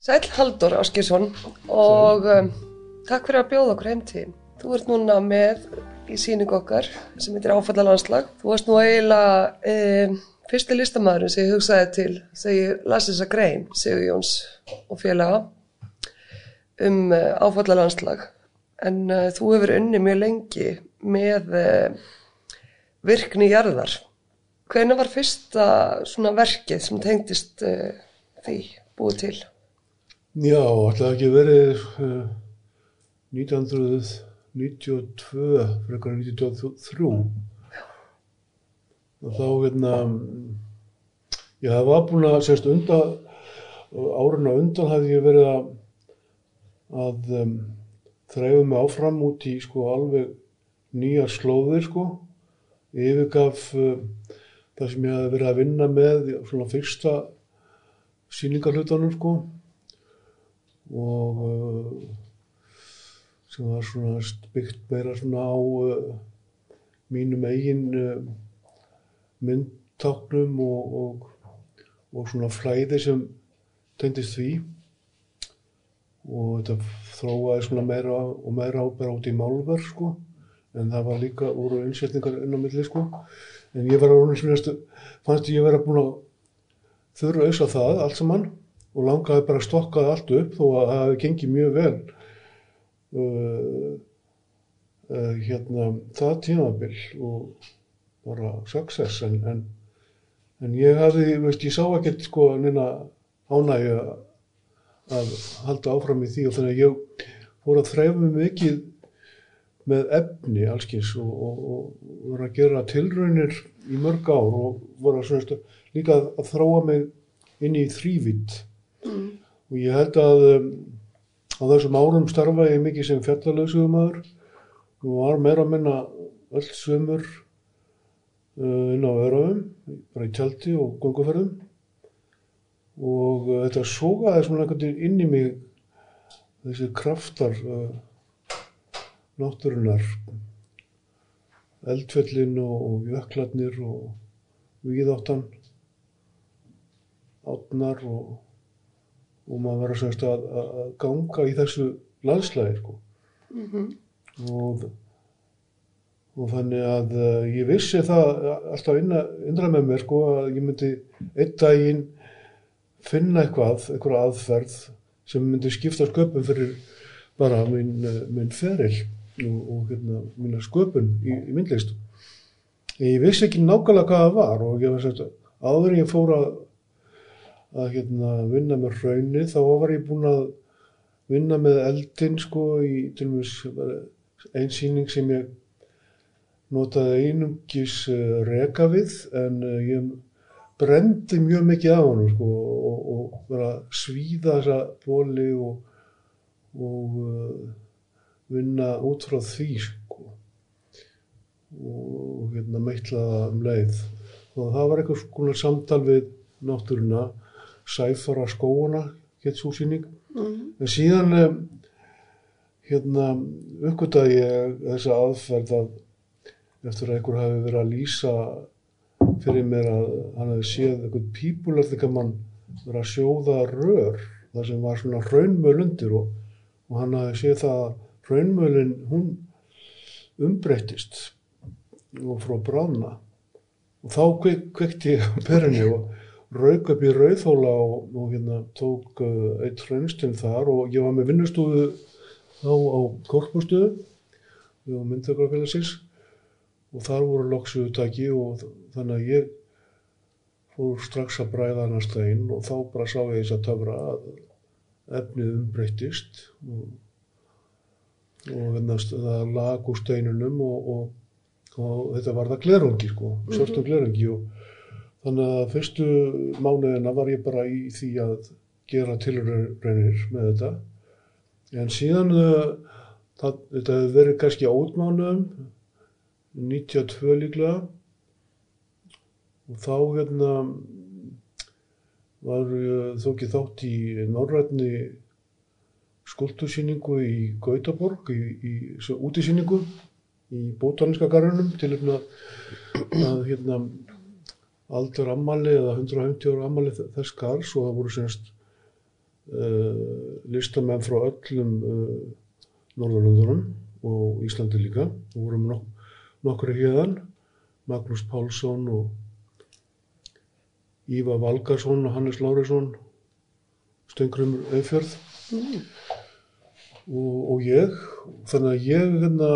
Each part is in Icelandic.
Sæl Haldur Áskilsson og um, takk fyrir að bjóða okkur heim til. þín. Þú ert núna með í síningu okkar sem heitir Áfallalandslag. Þú varst nú eiginlega um, fyrsti listamæðurinn sem ég hugsaði til þegar ég las þessa grein, Sigur Jóns og félaga um uh, Áfallalandslag. En uh, þú hefur unni mjög lengi með uh, virkni jarðar. Hvernig var fyrsta svona verkið sem tengdist uh, því búið til? Já, alltaf ekki verið uh, 1992, frekar en 1993. Og þá, hérna, já, það var búin að, sérst, undan, árinu undan hafði ég verið að, að um, þræfa mig áfram út í, sko, alveg nýjar slóðir, sko. Yfirgaf uh, það sem ég hafði verið að vinna með, svona fyrsta síningarhlutanum, sko og uh, sem var svona byggt meira svona á uh, mínum eigin uh, myndtáknum og, og, og svona flæði sem tendist því. Og þetta þróaði svona meira og meira ábæra út í málverð sko. En það var líka úr innsetningar inn á milli sko. En ég var að fannst ég vera búin að þurra auðsa það allt saman og langaði bara að stokka það allt upp þó að það hefði gengið mjög vel. Uh, uh, hérna það tímabill og bara success en, en, en ég hafði, veist, ég sá ekkert sko neina ánægja að halda áfram í því og þannig að ég fór að þræfa mig mikið með efni allskins og, og, og voru að gera tilraunir í mörg ár og voru að svona, líka að, þróa mig inn í þrývitt mm. og ég held að um, á þessum árum starfa ég mikið sem fjallalöðsugumæður og var meira að minna öll sömur uh, inn á öraðum, bara í tjaldi og gunguferðum og uh, þetta sógaði svona einhvern veginn inn í mig þessi kraftar uh, náttúrunar eldfellin og, og jöklarnir og víðáttan átnar og, og maður verður semst að, að ganga í þessu landslæði sko. mm -hmm. og, og þannig að uh, ég vissi það alltaf inna, innra með mér sko, að ég myndi einn daginn finna eitthvað, eitthvað aðferð sem myndi skipta sköpum fyrir bara minn, minn feril og, og hérna, minna sköpun í, í myndlistu. Ég vissi ekki nákvæmlega hvað það var og ég var semst að áður en ég fór að að hérna, vinna með hraunni þá var ég búinn að vinna með eldin sko í til og meins einsýning sem ég notaði einungis uh, reka við en uh, ég brendi mjög mikið af hann sko, og, og var að svíða þessa bóli og, og uh, vinna út frá því sko. og hérna, meitlaða um leið og það var eitthvað samtal við náttúruna Sæfara skóuna hétt svo síning mm en síðan hérna uppgöttaði ég þessa aðferð að eftir að einhver hafi verið að lýsa fyrir mér að hann hefði séð einhvern pípularleika mann verið að sjóða rör þar sem var svona hraunmöl undir og, og hann hefði séð það að hraunmölin hún umbreyttist og frá brána og þá kvekti ég perinni og rauk upp í Rauðhóla og, og hérna tók uh, eitt hraunstinn þar og ég var með vinnustofu þá á korpustuðu við á myndagrafélagsins og þar voru loksuðutæki og þannig að ég fór strax að bræða hann að stegin og þá bara sá ég þess að töfra að efnið umbreyttist og, og hérna það lag úr steinunum og, og þetta var það glerungi sko, svartum glerungi og Þannig að fyrstu mánuðina var ég bara í því að gera tilraunir með þetta. En síðan uh, það, þetta hefur verið kannski átmánuðum, 92 líklega. Og þá hérna var þó ekki þátt í norrætni skuldursýningu í Gautaborg, í, í, útisýningu í bótalinska garðunum til hérna að hérna aldur ammali eða 150 ára ammali þess garðs og það voru semst uh, listamenn frá öllum uh, Norðurlöndunum og Íslandi líka. Við vorum nok nokkru hérðan, Magnús Pálsson og Íva Valgarsson og Hannes Láresson, Stengrum Eifjörð og, og ég. Þannig að ég hérna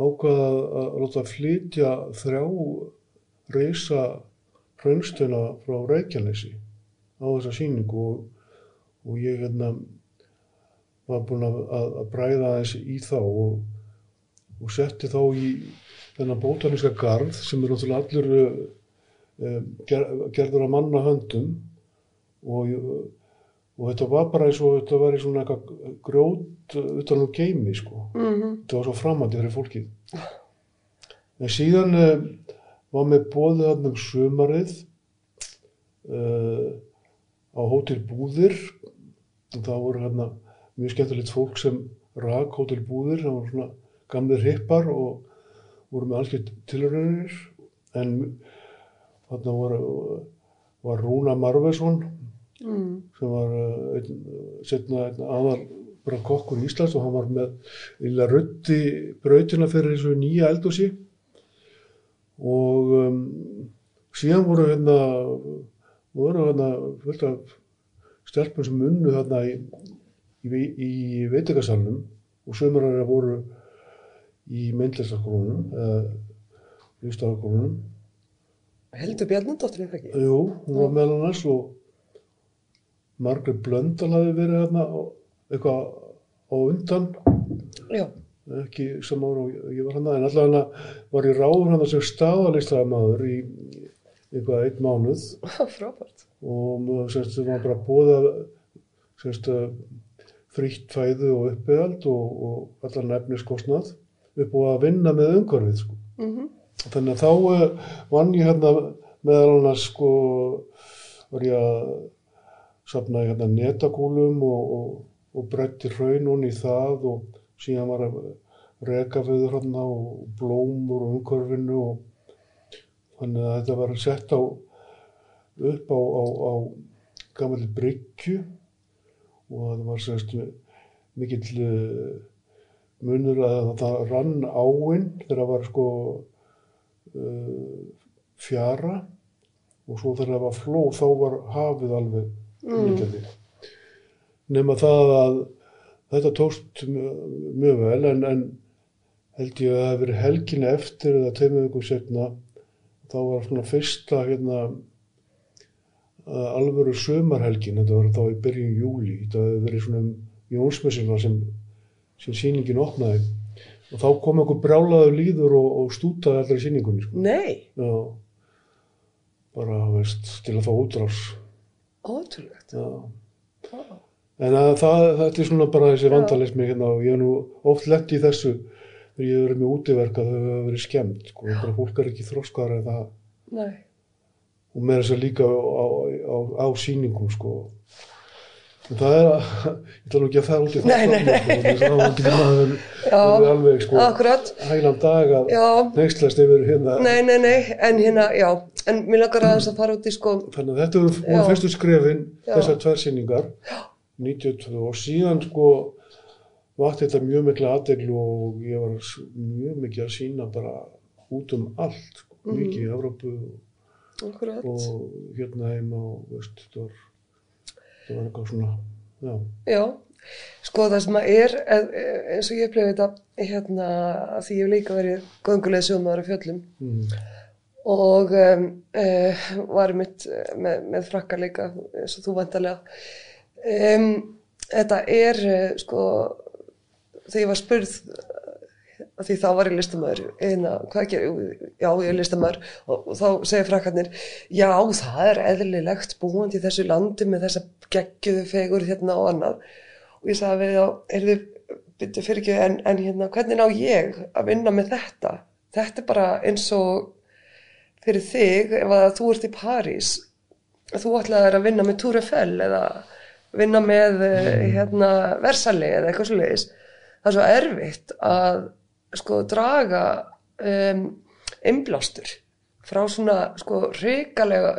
ákvaða að láta flytja þrjá reysa hraunstuna frá Reykjanesi á þessa síningu og, og ég hérna var búinn að, að, bræða aðeins í þá og, og setti þá í þennan bótaníska garð sem er náttúrulega allur uh, ger, gerður að manna höndum og, og þetta var bara eins og þetta var í svona eitthvað grjót utan á geimi sko. Mhm. Þetta var svo framandi fyrir fólkið. En síðan uh, var með bóðið hann um sumarið uh, á Hótel Búðir. Og það voru hérna mjög skemmtilegt fólk sem rak Hótel Búðir, það voru svona gamlir hippar og voru með allskilt tilraunir. En þarna voru, var Rúna Marvesson Mm. sem var uh, einn, setna einn aðal bara kokkur í Íslands og hann var með illa ruddi brautina fyrir þessu nýja eldúsi og um, síðan voru hérna voru hérna fullt af stelpum sem unnu hérna í, í, í veitingasalunum og sömur þeirra voru í myndlistarskólunum eða listaskólunum Heldur Bjarnandóttir það ekki? Jú, hún var meðal annars og Margrét Blöndal hafi verið hérna eitthvað á undan, Já. Ekki sem ára og ég var hann en allavega var ég ráður hann sem staðalistæðamaður í eitthvað einn mánuð Frábært. og maður semst það var bara að bóða semst að frítt fæðu og uppbyggald og, og allar nefniskostnað upp og að vinna með umhverfið sko. Mm Þannig að þá uh, vann ég hérna meðal annars sko var ég að safna hérna netakúlum og, og, og bretti hraunun í það og síðan var að reka fyrir hérna og blómur og umhverfinu og þannig að þetta var sett á upp á, á, á gammal bryggju og það var sérst mikill uh, munur að það rann áinn þegar það var sko uh, fjara og svo þegar það var flóð þá var hafið alveg líkandi. Nefna það að þetta tókst mjög, vel en, en held ég að það hefði verið helgin eftir eða tveimur vikum setna þá var svona fyrsta hérna uh, alvöru sömarhelgin, þetta var þá í byrjun júli, þetta hefði verið svona um Jónsmessina sem, sem sýningin opnaði og þá kom einhver brjálaður líður og, og stútaði allir í sýningunni sko. Nei, Já, bara, veist, til að fá útrás. ótrúlegt. Já. Vá. En að, það, þetta er svona bara þessi vandalismi hérna og ég hef nú oft lett í þessu þegar ég hef verið með útiverka þau hefur verið skemmt, sko, bara fólk er ekki þroskaðar en það Nei. og með þess að líka á, á, á, sýningum, sko. En það er að, ég ætla nú ekki að fara út í það, Nei, nei, nei. sko, þess að það getur maður Já, verið alveg, sko, Akkurat. hælan dag að Já. neyslast yfir hérna. Nei, nei, nei, en hérna, já, en mér langar aðeins að fara út í sko, Þannig að þetta voru, Já. fyrstu skrefin, Já. þessar tvær sýningar, 92 og síðan sko vakti þetta mjög mikla aðdeglu og ég var mjög mikið að sína bara út um allt, sko, Mhm. mikið í Evrópu akkurat. og hérna heima og veist, þetta var, þetta var eitthvað svona, já, Já, sko það sem að er, eins og ég upplifði þetta, hérna, að því ég hef líka verið göngulega sjómaður á fjöllum mm, og um, uh, var mitt með, með frakka líka, eins og þú vantarlega. Um, þetta er, uh, sko, þegar ég var spurð, að því þá var ég listamæður, eina, hvað gerir, já ég er listamæður og, og þá segir frakkarnir, já það er eðlilegt búandi í þessu landi með þessa geggjuðu fegur hérna og annað og ég sagði við þá, er þið, byrju fyrir ekki, en, en hérna, hvernig ná ég að vinna með þetta? Þetta er bara eins og fyrir þig, ef að þú ert í París, að þú ætlaðir að vinna með Tour Eiffel eða vinna með mm. hérna, Versalli eða eitthvað svo leiðis. Það er svo erfitt að sko draga um, einblástur frá svona sko hrikalega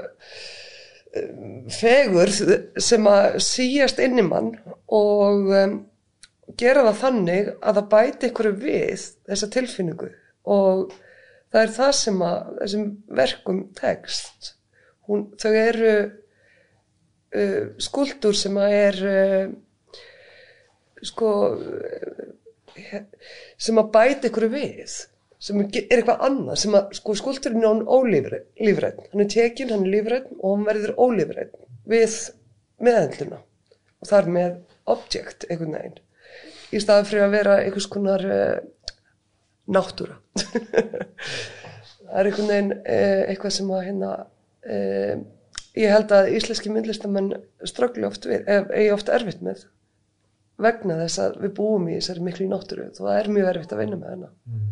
um, fegur sem að síjast inn í mann og um, gera það þannig að það bæti ykkur við þessa tilfinningu og það er það sem að þessum verkum tekst Hún, þau eru uh, skuldur sem að er uh, sko uh, sem að bæti ykkur við sem er eitthvað annað sem að sko skuldurinn er hann ólífrætt hann er tekinn, hann er lífrætt og hann verður ólífrætt við meðhendluna og það er með objekt einhvern veginn í staði fyrir að vera einhvers konar uh, náttúra. Það er einhvern veginn uh, eitthvað sem að hérna uh, ég held að íslenski myndlistamenn strögglu oft við, eigi oft erfitt með vegna þess að við búum í þessari miklu náttúru og það er mjög erfitt að vinna með hennar mm.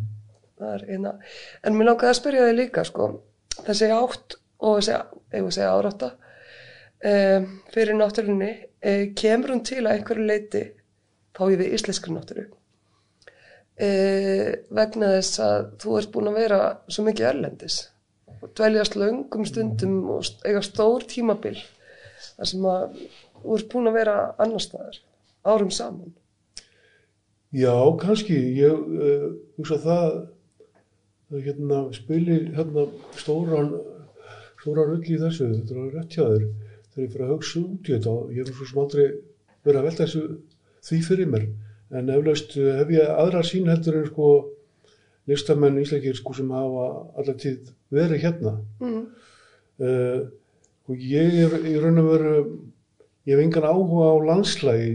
er, hérna. en mér langaði að spyrja þig líka sko, þessi átt og þessi, árátta fyrir náttúrunni kemur hún til að einhverju leiti þá ég við íslenskri náttúru e, vegna þess að þú ert búin að vera svo mikið erlendis og dveljast löngum stundum og eiga stór tímabil þar sem að þú ert búin að vera annar staðar árum saman. Já, kannski. Ég uh, hugsa það að hérna spilir hérna stóran stóran öll í þessu, þetta er rétt hjá þér. Þegar ég fyrir að hugsa út í þetta ég er svo sem aldrei verið að velta þessu því fyrir mér. En eflaust eh, hef ég aðra sín heldur en sko listamenn íslækir sko sem hafa allar tíð verið hérna. Mm. uh, og ég er í raun og veru ég hef engan áhuga á landslægi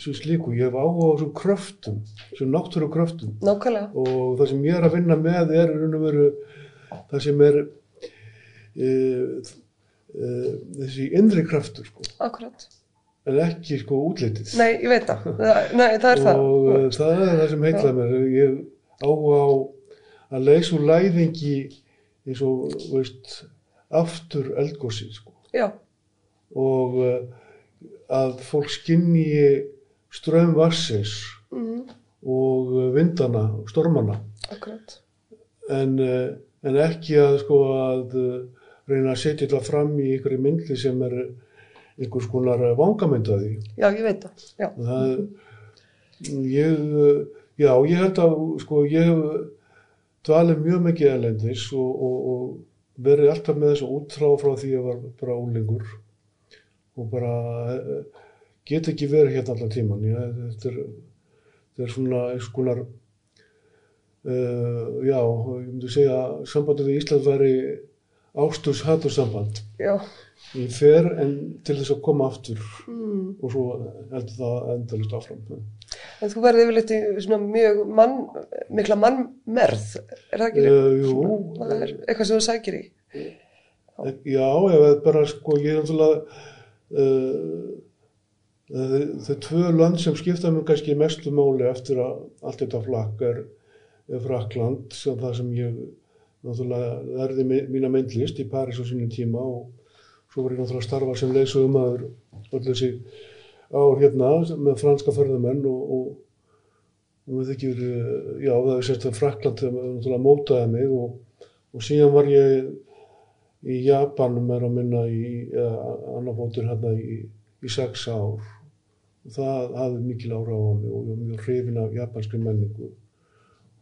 sem slíku, ég hef áhuga á þessum kröftum, þessum náttúru kröftum Nákvæmlega. og það sem ég er að vinna með er í raun og veru það sem er uh, uh, þessi indri kraftur sko. Akkurat. En ekki sko útlitið. Nei, ég veit það, Nei, það er það. Og það er það sem heitla mér ég á að leysa úr læðingi eins og veist, aftur eldgósi sko. og uh, að fólk skinni strömm varsins mm -hmm. og uh, vindana og stormana en, uh, en ekki að sko að reyna að setja þetta fram í einhverju myndli sem er einhvers konar vangamöndaði. Já, ég veit það. Já. það ég, já, ég held að, sko, ég hef dvalið mjög mikið elendis og, og, og verið alltaf með þessu útráð frá því að ég var bara ólingur og bara get ekki verið hérna allar tíman. Ég, þetta, er, þetta er svona einhvers konar, uh, já, ég myndi segja að sambandið í Ísland væri ásturs hattursamband. Já ég fer en til þess að koma aftur mm. og svo heldur það endalust áfram En þú verði yfirleitt í svona mjög mann, mikla mannmerð er það ekki? Uh, jú Það er eitthvað sem þú sækir í Já, já eða bara sko ég er náttúrulega uh, þau tvö land sem skipta mér kannski mestu máli eftir að allt þetta flakk er, Frakland sem það sem ég náttúrulega erði mína myndlist í Paris á sínum tíma og svo var ég náttúrulega að starfa sem leysugum aður öll þessi ár hérna með franska förðamenn og, og, og við ekki verið, já það er sérstaklega Frakland þegar mótaði mig og, og síðan var ég í Japan með að minna í annar fótur hérna í, í sex ár. Og það hafði mikil ára á mig og ég var mjög hrifin af japanski menningu.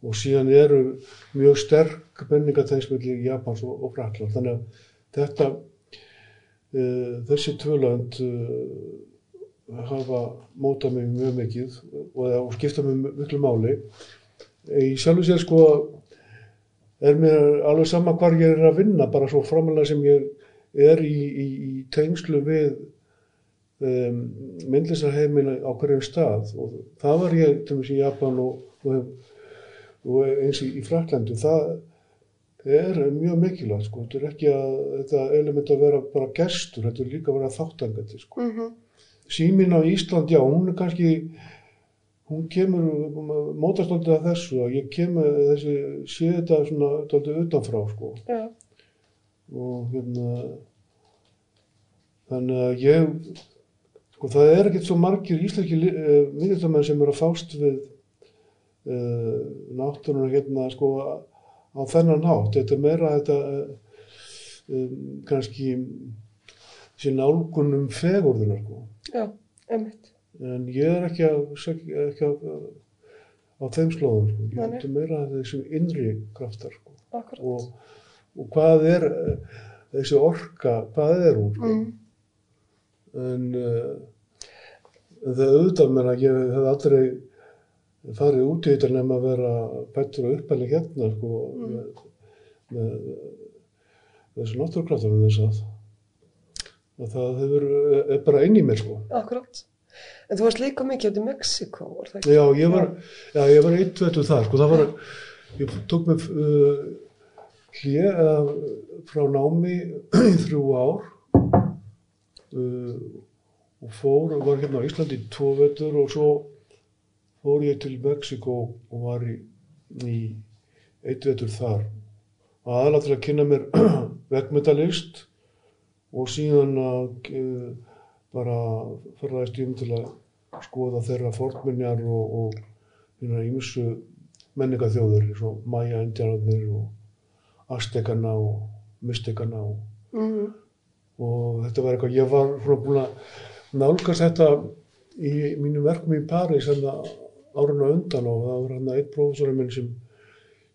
Og síðan eru mjög sterk menningatengsmiðli í Japans og Frakland þannig að þetta Eh, þessi tvöland eh, hafa mótað mig mjög mikið og skipta mig miklu máli. Í sjálf og sér sko er mér alveg sama hvar ég er að vinna, bara svo framalega sem ég er í, í, í tengslu við um, myndlisarheimina á hverjum stað og það var ég til og meins í Japan og, og, og eins í, í Fraklandu. Það er mjög mikilvægt sko, þetta er ekki að þetta element að vera bara gestur, þetta er líka að vera þáttangandi sko. Mm -hmm. Símin á Ísland, já, hún er kannski, hún kemur, mótast alltaf að þessu að ég kemur þessi, sé þetta svona alltaf utanfrá sko. Já. Og hérna, þannig að ég, sko það er ekkert svo margir íslenski uh, minnistamenn sem eru að fást við uh, náttúrulega hérna sko á þennan hátt. Þetta er meira þetta um, kannski sín álgunum fegurðunar. Sko. Já, einmitt. en ég er ekki, að, ekki að, á þeim slóðum sko. ég heldur meira að þessum innri kraftar sko. og, og hvað er þessi orka, hvað er hún sko? Mm. en uh, það auðvitað mér að ég hef aldrei farið út í þetta nema að vera bættur og uppæli hérna sko, Mm. með, með þessu náttúrkraftar með þess að, að það hefur, er bara inn í mér sko. Akkurat. En þú varst líka mikið út í Mexiko, var það ekki? Já, ég var, já, ég var eitt veitur þar, sko, það var, ég tók mig uh, hlje uh, frá námi í þrjú ár uh, og fór, var hérna á Íslandi í tvo veitur og svo fór ég til Mexiko og var í, í eitt veitur þar. Aðalega til að kynna mér veggmetalist og síðan að uh, bara ferðaðist ég um til að skoða þeirra fornminjar og, og hérna ímsu menningaþjóður eins og Maya Indianarnir og Aztekana og Mystikana og, Mm. og þetta var eitthvað, ég var svona búin að nálgast þetta í mínu verkum í París en áruna undan og það var hann eitt prófessorinn minn sem,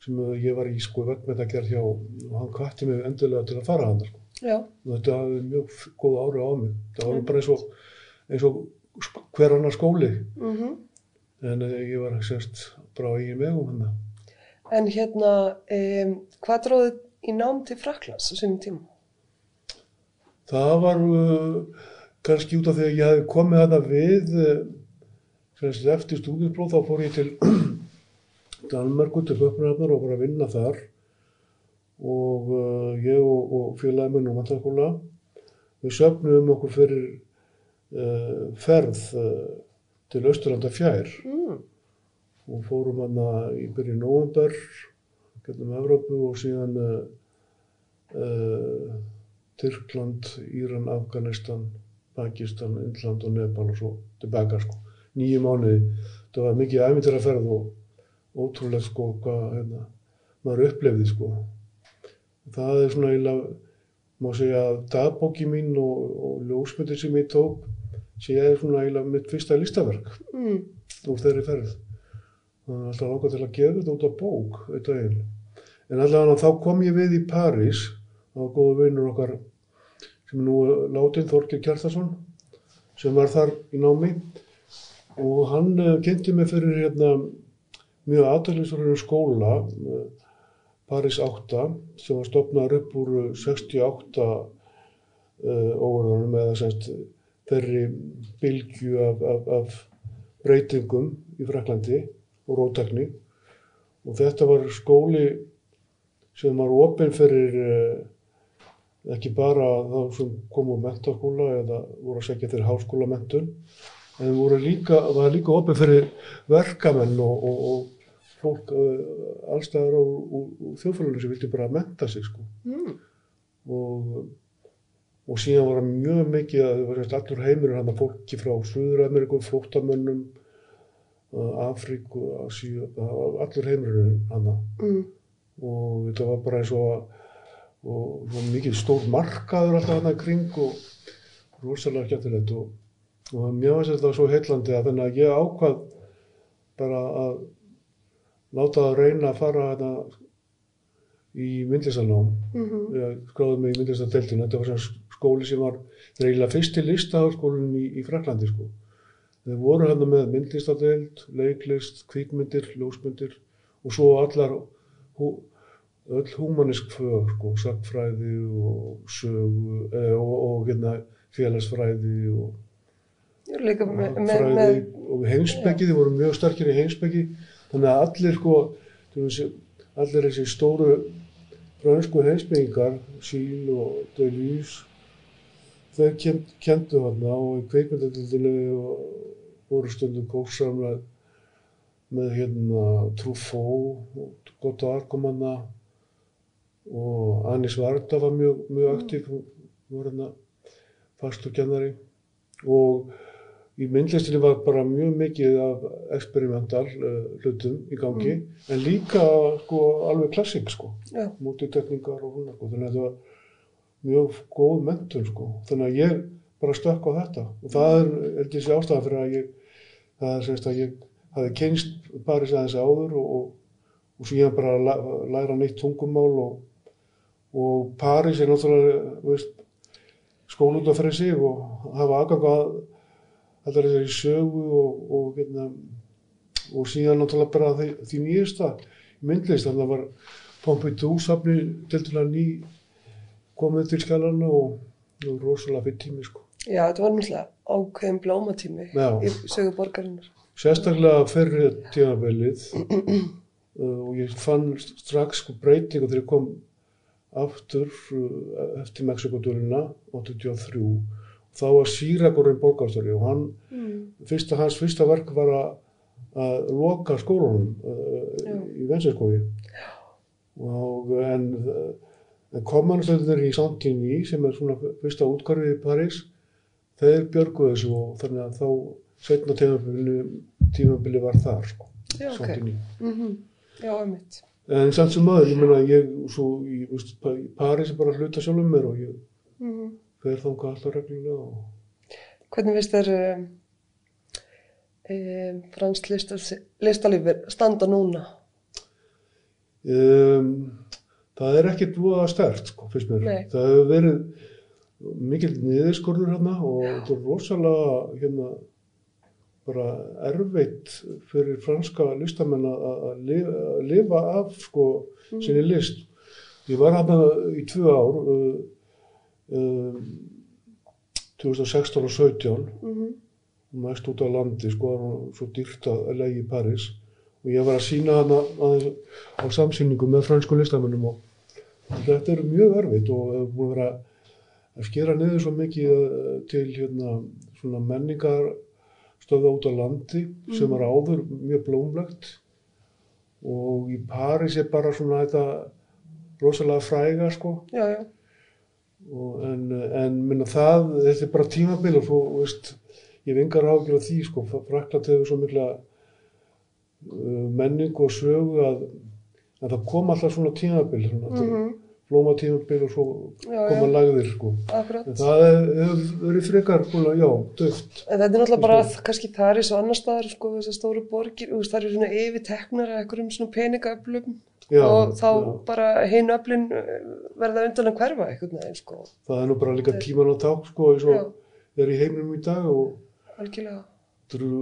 sem ég var í sko vekkmyndagerð hjá og hann kvætti mig endilega til að fara hann sko. Já, þetta hafði mjög góð ári á mig það var bara eins og, eins og hver annar skóli. Mm en eh, ég var sérst bara eigin vegum hann en hérna, um, hvað dróði í nám til Fraklands á sínum tíma? það var uh, kannski út af því að ég hefði komið þarna við uh, eftir stúdinspróf þá fór ég til Danmörku til Böknarhafnar og bara að vinna þar og uh, ég og, og félagið minn og mentaskóla við söfnum okkur fyrir uh, ferð uh, til Östurlanda fjær Mm. og fórum hana í byrju november getum Evrópu og síðan uh, uh, Tyrkland, Íran, Afganistan, Pakistan, Indland og Nepal og svo tilbaka sko. Nýju mánuði. Það var mikið æmyndir að ferð og ótrúlega sko hvað hérna, maður upplefði sko. Það er svona eiginlega, má segja dagbóki mín og, og ljósmyndir sem ég tók sé ég svona eiginlega mitt fyrsta listaverk Mm. úr þeirri ferð. Það er alltaf langar til að gefa þetta út á bók, eitt daginn. En allavega þá kom ég við í París, var góðu vinnur okkar sem er nú látin, Þorgir Kjartason, sem var þar í námi og hann uh, kynnti mig fyrir hérna mjög aðtækningsverðinu skóla, uh, París 8, sem var stopnaður upp úr eh, 68 uh, óverðanum eða semst þeirri bylgju af, af, af breytingum í Fraklandi og róttekni og þetta var skóli sem var opinn fyrir eh, ekki bara þá sem kom úr mentaskóla eða voru að segja fyrir háskólamentun en líka, var líka opinn fyrir verkamenn og, og, og fólk allstæðar á þjóðfélaginu sem vildi bara menta sig sko Mm. og, og síðan var það mjög mikið að semst allur heimurinn hann að fólki frá Suður-Ameríku, flóttamönnum, Afríku, Asíu, allur heimurinn hann Mm. og þetta var bara eins og að og mikið stór markaður alltaf hann að kring og rosalega skemmtilegt og, og mér finnst þetta svo heillandi að að ég ákvað bara að láta það reyna að fara í myndlistarnám. Mm ég skráði mig í myndlistadeildina, þetta var svona skóli sem var er eiginlega fyrsti listaháskólinn í, í Fraklandi sko. Þeir voru hérna með myndlistadeild, leiklist, kvikmyndir, ljósmyndir og svo allar hú, öll húmanisk fög, sko, sagfræði og sögu e, og, og hérna, félagsfræði og er líka með, með, fræði og heimsbyggi, þið voru mjög sterkir í heimsbyggi þannig að allir sko, allir þessi stóru fransku heimsbyggingar Síl og þeir kend, kendu þarna og í kveikmyndadildinu voru stundum kóksamlega með, hérna Godard kom hana og Anis Varda var mjög, mjög aktív hún var hérna fastur kennari. Og í myndlistinni var bara mjög mikið af experimental uh, hlutum í gangi en líka sko alveg klassik sko. Já, mútitekningar og svona sko þannig að þetta var mjög góð mentun sko. Þannig að ég bara stökk á þetta. Og það er, held ég sé ástæðan fyrir að ég, það er semst að ég hafi kynst París aðeins áður og, og, og síðan bara læ, læra neitt tungumál og, og París er náttúrulega, veist, af fyrir sig og hafa aðgang að allar þessari sögu og, og, hérna, og síðan náttúrulega bara því, því nýjasta myndlist, þannig að var Pompidou safni til að ný komið til skjálana og, og rosalega fyrir tími sko. Já, þetta var náttúrulega ákveðin blómatími Já. í sögu borgarinnar. Sérstaklega fyrri tímabilið uh, og ég fann strax sko breytingu þegar ég kom aftur uh, eftir Mexikotúrina 83 þá var Sýragurinn borgarstjóri og hann, Mm. fyrsta, hans fyrsta verk var að, að loka skólanum Já. uh, í Vensinskói og en, en komanastöðunir í Santíni sem er svona fyrsta útkvarfið í París þeir björguðu þessu og þannig að þá setna tímabili, var þar sko. Santíni Mm Já, einmitt. en samt sem maður, ég meina ég svo Pa- í París er bara hluta sjálfum mér og ég Mm fer þangað alltaf reglulega og Hvernig finnst þér um, um, fransk listalífur standa núna? Um, það er ekkert voða stert, sko, fyrst mér. Nei. Það hefur verið mikill niðurskorður hérna og þetta er rosalega hérna, bara erfitt fyrir franska listamenn að að lifa, að af sko, sinni list. Ég var hérna í tvö ár, uh, um, 2016 og 17, Mm mæst út á landi, sko, það var svo dýrt að leiði í París. Og ég var að sína hana aðeins á samsýningu með fransku listamennum og þetta er mjög erfitt og hefur búin að vera að skera niður svo mikið eh, til hérna svona menningar stöða út á landi sem var áður mjög blómlegt. Og í París er bara svona þetta rosalega fræga sko. Já, já. Og, en, en minna það, þetta er bara tímabil og svo, veist, ég hef engar ágjur af því, sko, Frakland hefur svo mikla uh, menningu og sögu að, að það kom alltaf svona tímabil, svona mm Mm flóma tímabil og svo Já, koma já. lagðir, sko. Akkurat. En það hefur verið frekar, búinlega, já, döft. En þetta er náttúrulega bara að kannski Paris og annar staðar, sko, þessar stóru borgir, veist, það eru svona yfir teknar af einhverjum svona peningaöflum Já, og þá já. bara hinn öflin uh, verða undan að hverfa einhvern veginn, sko, Það er nú bara líka tíman á ták, sko, eins og er í heiminum í dag og algjörlega. þetta eru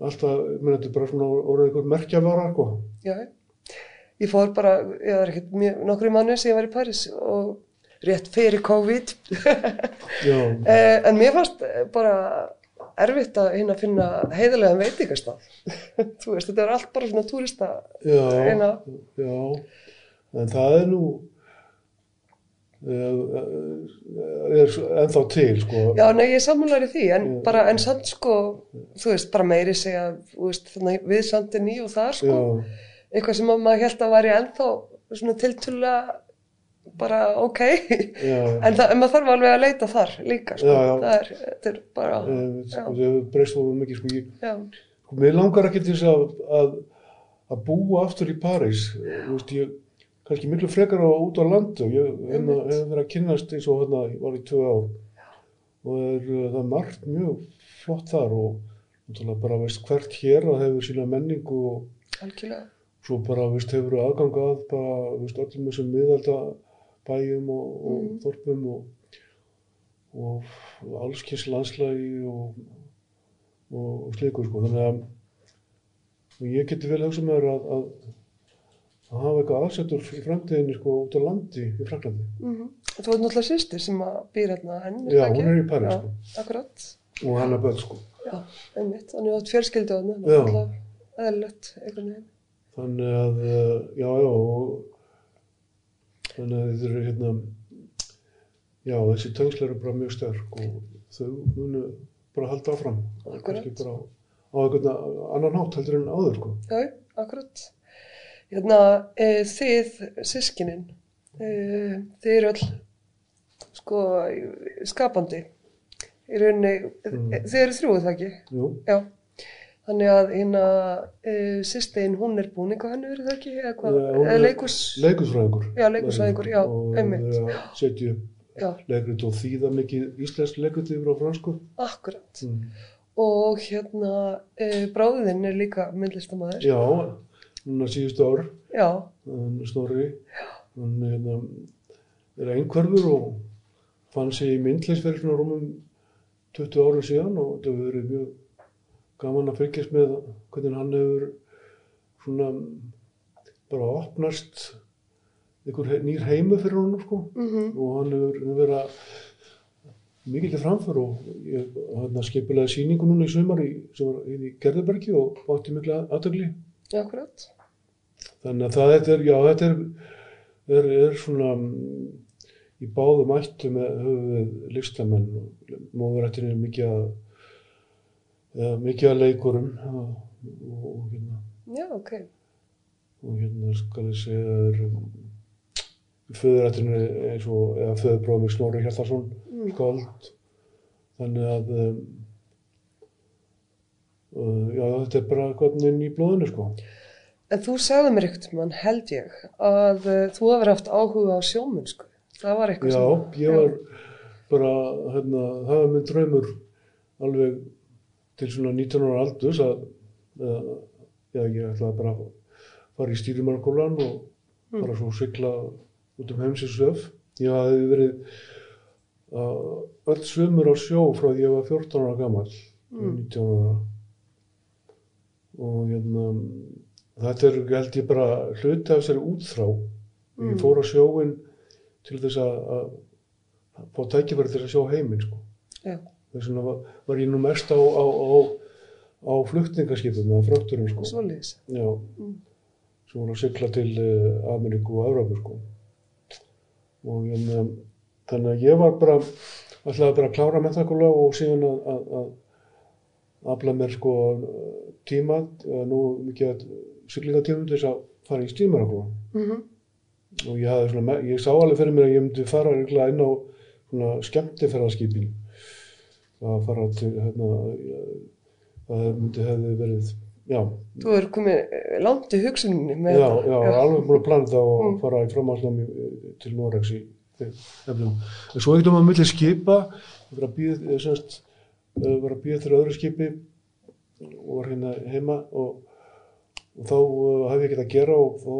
alltaf, menn, þetta er bara svona orðið einhver merkjavara, sko. Já, ég fór bara, ég var ekkert nokkru mannu sem ég var í Paris og rétt fyrir COVID, eh, en mér fannst eh, bara erfitt að hérna finna heiðarlegan veitingastað. Þú veist, þetta er allt bara svona túrista já. eina, Já, en það er nú eh, er ennþá til sko. já, nei, ég er í því, en Já. bara, en samt sko, þú veist, bara meiri segja, veist, við sandinni og það sko, já, eitthvað sem að maður held að væri ennþá svona tiltölulega bara ok, en, það, maður þarf alveg að leita þar líka, sko, Já, já. það er, þetta er bara, það hefur breyst svo mikið sko, ég, sko, mér langar ekki til þess að, að að búa aftur í París. Þú veist, ég kannski miklu frekar á út á landi og ég hérna, hef verið að kynnast eins og hérna, ég var í tvö ár. Og er, eh, það er margt mjög flott þar og bara veist hvert hér að hefur sína menningu og algjörlega, svo bara, veist, hefur aðgang að bara, veist, öllum þessum miðalda bæjum og, og Mm. þorpum og, og allskins landslægi og, og, og slíkur, sko. Þannig að og ég geti vel hugsað mér að, að, að hafa eitthvað aðsettur í framtíðinni, sko, út á landi í Fraklandi. mm þú veit náttúrulega sýstir sem að býr hérna enn, Já, það hún er í París, Já, sko. akkurat, Og hann er börn, sko. já, einmitt, þannig átt fjölskyldu á Já. hann, eðlilegt, einhvern veginn, Þannig að, eh, já, já, og þannig að þetta eru hérna, já, þessi tengsl eru bara mjög sterk og þau munu bara halda áfram. Kannski bara á, á einhvern annan hátt heldur en áður, sko. já, akkurat, hérna, e, þið, sískinin, e, þið eru öll, sko, skapandi, í rauninni, Mm. þið eru þrjúið það ekki, Jú, já, þannig að hérna, e, sýstin, hún er búninga henni verið það ekki, eða hvað, Já, hún eða er- leikus, leikusfræðingur. Já, leikhúsfræðingur, já, einmitt. Og upp Já, leikrit og þýða mikið íslensk leikrit yfir á fransku. akkurat. Mm. Og hérna, uh, bráðinn er líka myndlistamæður. Já, núna síðustu ár, Já, hann Snorri, hann hérna, er einhverfur og fann sig í myndlisverð svona rúmum 20 árum síðan og þetta hefur verið mjög gaman að fylgjast með hvernig hann hefur svona bara opnast einhver nýr heimu fyrir honum sko. Mhm, og hann hefur verið að mikið til framför og ég hann skipulega sýningu núna í sumar í, sem var í Gerðubergi og átti mikla akkurat. þannig að það þetta er, já þetta er, er, er svona mm, í báðum ættum með höfum við listamenn og móðurættin er mikið að mikið að leikurum og, og hérna Já, ok. og hérna skal ég segja er um, föðurættinu eins og eða föðurbróðum í Snorri Hjaltarsson Mm. skáld þannig að um, uh, já þetta er bara hvernig í blóðinu sko En þú sagði mér ekkert mann, held ég, að uh, þú hefur haft áhuga á sjómunnsku. Það var eitthvað já sem... ég var bara hérna það var minn draumur alveg til svona 19 ára aldurs að uh, já ég ætlaði bara að fara í stýrimannskólan og Mm. bara svo sigla út um heimsins söf. Ég hafði verið uh, öll svömmur á sjó frá því ég var 14 ára gammal, Mm. 19 ára. Og hérna, þetta er held ég bara hluti af þessari útþrá. Mm. Ég fór á sjóin til þess að, að fá tækifæri til að sjá heiminn sko. Já, Þess vegna var, ég nú mest á, á, á, á flutningaskipum eða frökturum sko. svoleiðis. Já, Mm. sem voru að sigla til uh, Ameríku og Európu sko. Og hérna, þannig að ég var bara, ætlaði bara að klára mentaskóla og síðan að, að, að afla mér sko tíma, nú mikið að siglingatímum til þess að fara í stímarakóla. Mm Og ég hafði svona, ég sá alveg fyrir mér að ég myndi fara inn á svona skemmtiferðarskipin. Að fara til, hérna, það myndi hefði verið, já, Þú er komið eh, langt í hugsuninni með Já, þetta. já, alveg búin að plana þetta og Mm. fara í framhaldsnámi eh, til Noregs í efnum. En svo eitthvað maður milli skipa, ég var að býða, semst, eh, að býða til öðru skipi og var hérna heima og, og þá uh, hafði ég ekkert að gera og þá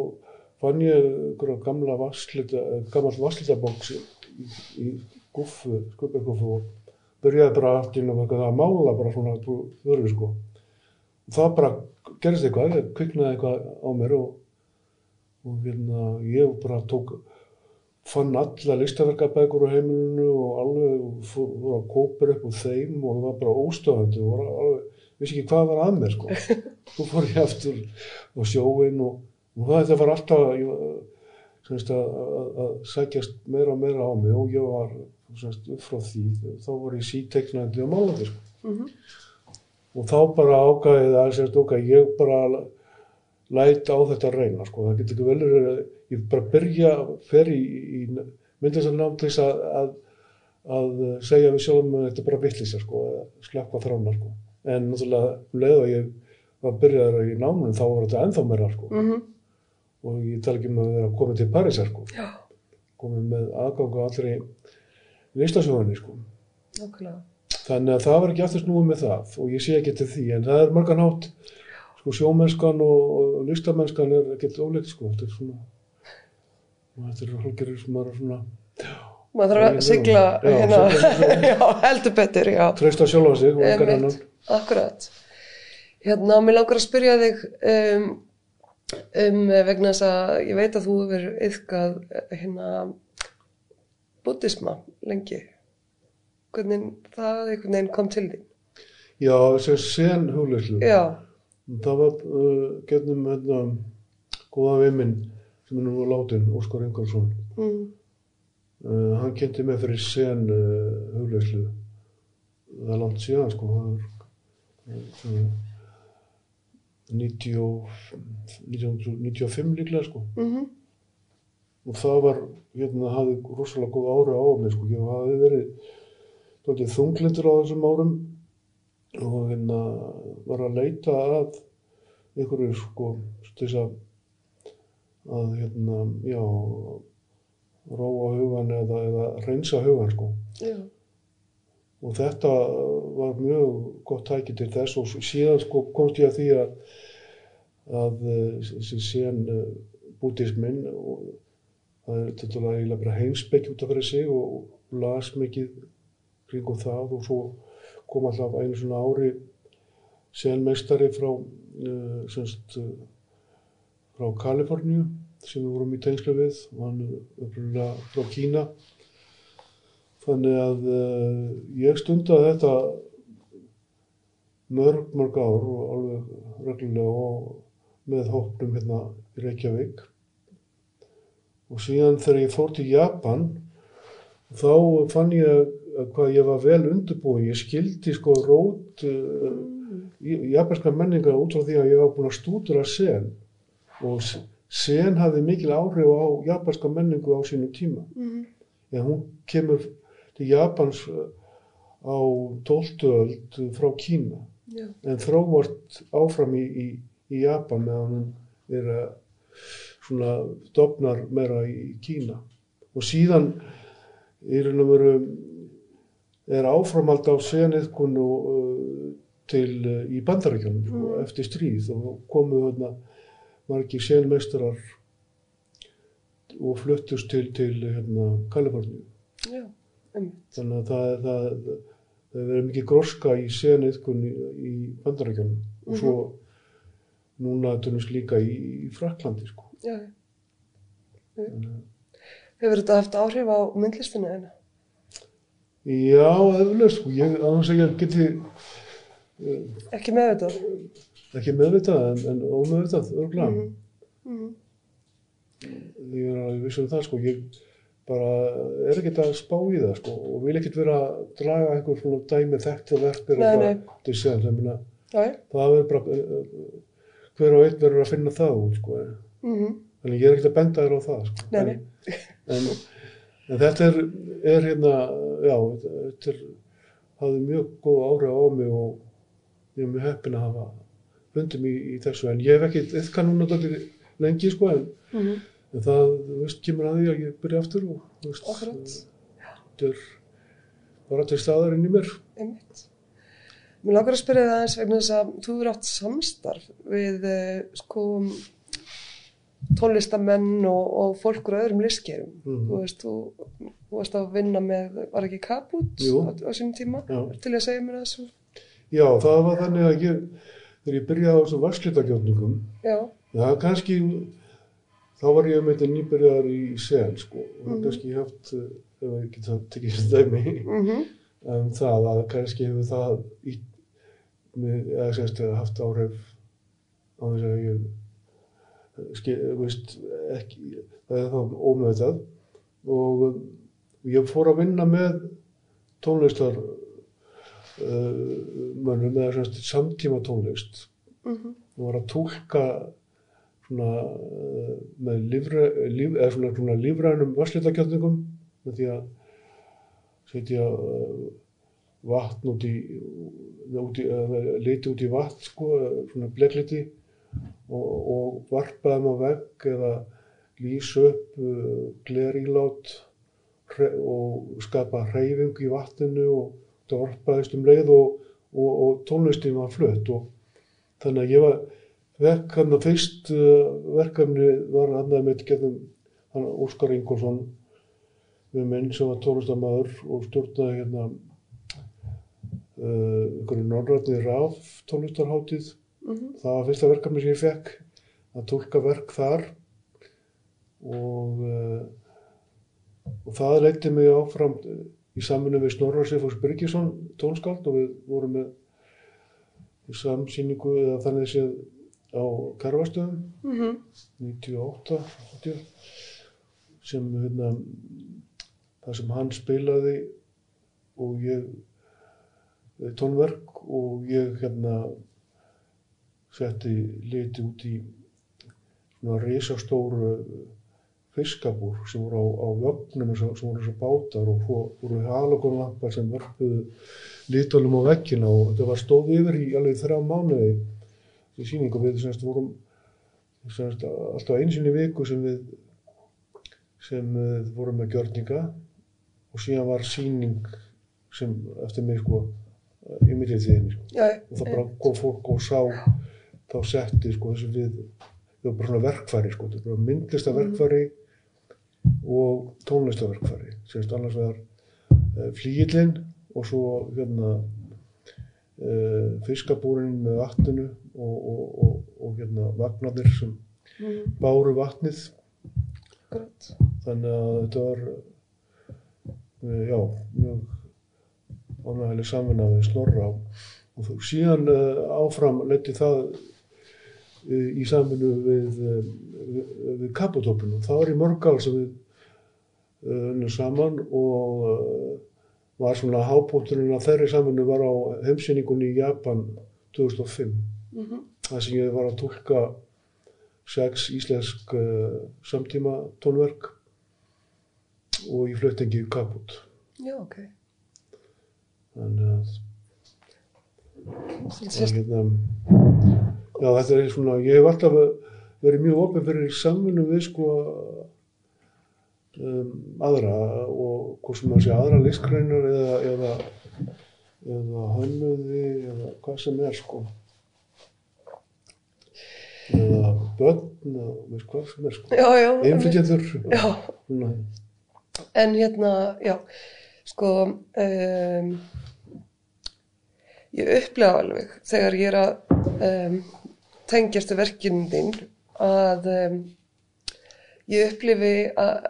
fann ég einhverja gamla vasslita, gammal vasslitabóks í, í, guffu, skuppeguffu og byrjaði bara allt inn á eitthvað að mála bara svona þörfi sko. Það bara gerist eitthvað, ég kviknaði eitthvað á mér og, og hérna, ég bara tók, fann alla listaverkabækur á heimilinu og alveg fór að kópur upp úr þeim og ég var bara óstöðandi og var alveg, vissi ekki hvað var að mér sko. Svo fór ég aftur á sjóin og, og það var alltaf ég, að, að, að sækjast meira og meira á mig og ég var semst, upp frá því, þá var ég síteiknandi og málandi sko Mhm. og þá bara ágæðið að sérst okkar ég bara læt á þetta að reyna sko. það getur ekki vel verið að ég bara byrja fer í, í myndlistarnám til þess að, að, að segja við sjálfum að þetta er bara vittlýsa sko, að slökka þrána sko. en náttúrulega um leið og ég var byrjaður í námnum þá var þetta ennþá meira sko. Mhm. og ég tala ekki um að vera komið til Parísar sko. Komið með aðgang á allri listasjóðinni sko. nákvæmlega. Þannig að það var ekki aftur snúið með það og ég sé ekki til því en það er margan hátt sko sjómennskan og, og listamennskan er ekkert óleikt sko þetta er svona þetta er hálfgerður sem er svona Maður þarf að Já, sigla já, hérna, já, heldur betur, já. treysta sjálfa sig og engan annan akkurat. Hérna, mér langar að spyrja þig um, um vegna þess að ég veit að þú hefur yfkað hérna buddhisma lengi. Hvernig það einhvern veginn kom til þín? Já, þessi sen hugleyslu það var uh, getnum hérna góða viminn sem er nú látin, Óskar Ingarsson mm, uh, hann kynnti mig fyrir sen uh, hugleyslu það er langt síðan sko það er uh, svona 90, 1995 líklega sko. Mm og það var, hérna, hafði rosalega góð ári á mig sko, ég hafði verið tókið þunglindur á þessum árum og hérna var að leita að einhverju sko þess að að hérna, já róa hugan eða, eða reynsa hugan sko. Já. Og þetta var mjög gott tæki til þess og síðan sko komst ég að því að, að eh, þessi sen bútismin og það er þetta eiginlega bara heimsbygg út af fyrir sig og las mikið kringum það og svo kom alltaf einu svona ári senmeistari frá, uh, semst, uh, frá Kaliforníu sem við vorum í tengslu við og hann er upprunnilega frá Kína. Þannig að uh, ég stundaði þetta mörg, mörg ár og alveg reglulega og með hópnum hérna í Reykjavík. Og síðan þegar ég fór til Japan þá fann ég að hvað ég var vel undirbúin. Ég skildi sko rót uh, japanska menningar út frá því að ég var búin að stúdura sen og sen hafði mikil áhrif á japanska menningu á sínu tíma. Mhm. En hún kemur til Japans uh, á 12. öld frá Kína Já. en þróvart áfram í, í, í Japan meðan hún er að svona dofnar meira í Kína. Og síðan í raun og veru er áframhald á seniðkun uh, til uh, í bandarækjunum sko, Mm. eftir stríð. Og komu þarna margir senmeistarar og fluttust til, til hérna, Kaliforníu. Þannig að það, það, það, það verið mikið gróska í seniðkun í, bandarækjunum og svo núna tunnist líka í, í Fraklandi sko. Já. Já. Hefur þetta haft áhrif á myndlistinu þeina? Já, eflaust sko, ég, annars að ég geti Ekki með þetta? ekki meðvitað en, en ómeðvitað, örgulega. Mhm. Mhm. Ég er alveg viss um það sko, ég bara er ekkert að spá í það sko og vil ekkert vera að draga einhver svona dæmi þekkta verk Nei, nei. til séðan, ég meina, Já, já. það er bara, eh, eh, hver og einn verður að finna það út sko, Mhm. þannig ég er ekkert að benda þér á það sko. Nei, nei. En, en, þetta er, er hérna, já, þetta er, hafði mjög góð áhrif á mig og ég er mjög heppin að hafa fundum í, í þessu, en ég hef ekki eitthvað núna dálítið lengi sko, en Mhm. En það, þú veist, kemur að því að ég byrja aftur og, þú veist, þetta er bara til staðar inn í mér. Einmitt. Mér langar að spyrja það eins vegna þess að þú eru átt samstarf við eh, sko tónlistamenn og, og fólk úr öðrum listgerum. Mhm. Þú veist, þú, þú varst að vinna með, var ekki Kaput á, á sínum tíma? Já. Til að segja mér það svo. Já, það var þannig að ég, þegar ég byrjaði á þessum varslitagjörningum, Já, það kannski, þá var ég með þetta nýbyrjaðar í sen, sko, og Mhm. kannski haft, eh, ef ég get það tekið sem dæmi, mhm, um, það að kannski hefur það í, með, eða semst, haft áhrif á þess að ég, skil, veist, ekki, það er þá ómeðvitað. Og um, ég fór að vinna með tónlistar uh, mönnum eða semst samtíma tónlist. Mhm, og var að tólka svona uh, með lífra, líf, eða svona, svona lífrænum varslitagjörningum með því að setja uh, vatn út í, út í liti út í vatn sko, svona blekliti og, og varpa þeim á vegg eða lýsa upp uh, glerílát og skapa hreyfingu í vatninu og það varpaðist um leið og, og, og tónlistin var flutt. Og þannig að ég var verk hann að fyrst uh, verkefni var hann að mitt getum hann Óskar Ingolson við minn sem var tónlistamæður og stjórnaði hérna uh, einhverju norrætni raf tónlistarhátíð. Mhm, það var fyrsta verkefni sem ég fekk að tólka verk þar. Og uh, og það leiti mig áfram uh, í saminu við Snorra Sifus Byrgisson tónskáld og við vorum með samsýningu eða þannig séð á Karvastöðum mhm, 98 80, sem hérna, það sem hann spilaði og ég eh, tónverk og ég hérna setti liti út í svona risastóru fiskabúr sem voru á, á vögnum sem, sem voru svo bátar og fó- voru halogonlampar sem vörpuðu litunum á veggina og þetta var stóð yfir í alveg þrjá mánuði í sýningu. Við semst vorum semst alltaf einu sinni í viku sem við sem uh, voru með gjörninga og síðan var síning sem eftir mig sko í miðlið tíðinni sko. og það bara kom fólk og sá þá setti sko þessu við það var bara svona verkfæri sko þetta var myndlistaverkfæri og tónlistaverkfæri semst annars vegar uh, flíillinn og svo hérna uh, fiskabúrin með vatninu og, og, og, og hérna vagnarnir sem mm, báru vatnið. Akkurat. þannig að þetta var uh, já, mjög ánægileg samvinna við Snorra og þú síðan uh, áfram leti það uh, í samvinnu við, uh, við, við Kapotópinu. Það var í mörg ár sem við unnum saman og var svona hápótturinn að þeirri samvinnu var á heimsýningunni í Japan 2005 Mm þar sem ég var að tólka sex íslensk uh, samtíma tónverk og í fluttingi kaput. Já, ok. Þannig að hérna, já, þetta er svona, ég hef alltaf verið mjög opið fyrir samvinnu við sko um, aðra og hvort sem að sé aðra listgreinar eða, eða, eða hönnuði eða hvað sem er sko. Eða börn eða veist hvað sem er sko. Svona, en hérna, já, sko, um, ég upplega alveg þegar ég er að um, tengjast við verkinu þín að um, ég upplifi að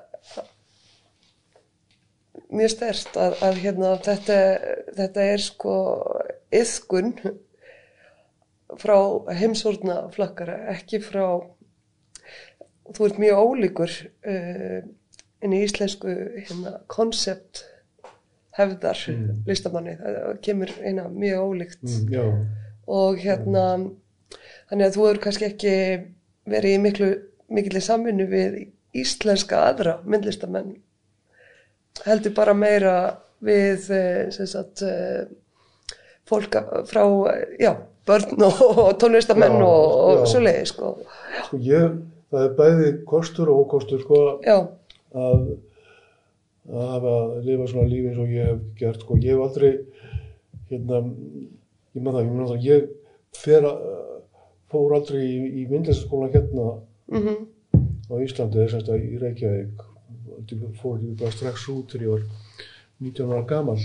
mjög stert að, að hérna, þetta, þetta er sko yðkun frá heimsórna flakkara, ekki frá þú ert mjög ólíkur uh, inn í íslensku hérna, koncept hefðar Mm. listamanni, það kemur eina mjög ólíkt. Mm, og hérna þannig að þú hefur kannski ekki verið í miklu mikillir samvinnu við íslenska aðra myndlistamenn. Heldur bara meira við eh, sem sagt eh, fólk frá, já, börn og, tónlistamenn Já, og, og svo leiði sko. sko ég það er bæði kostur og ókostur sko já, að að hafa að lifa svona lífi eins og ég hef gert sko. ég hef aldrei hérna, ég maður það, ég maður það ég fer að, fór aldrei í, í myndlistaskólan hérna mhm. á Íslandi þess að í Reykjavík Ég fór ekki bara strax út þegar ég var 19 ára gamal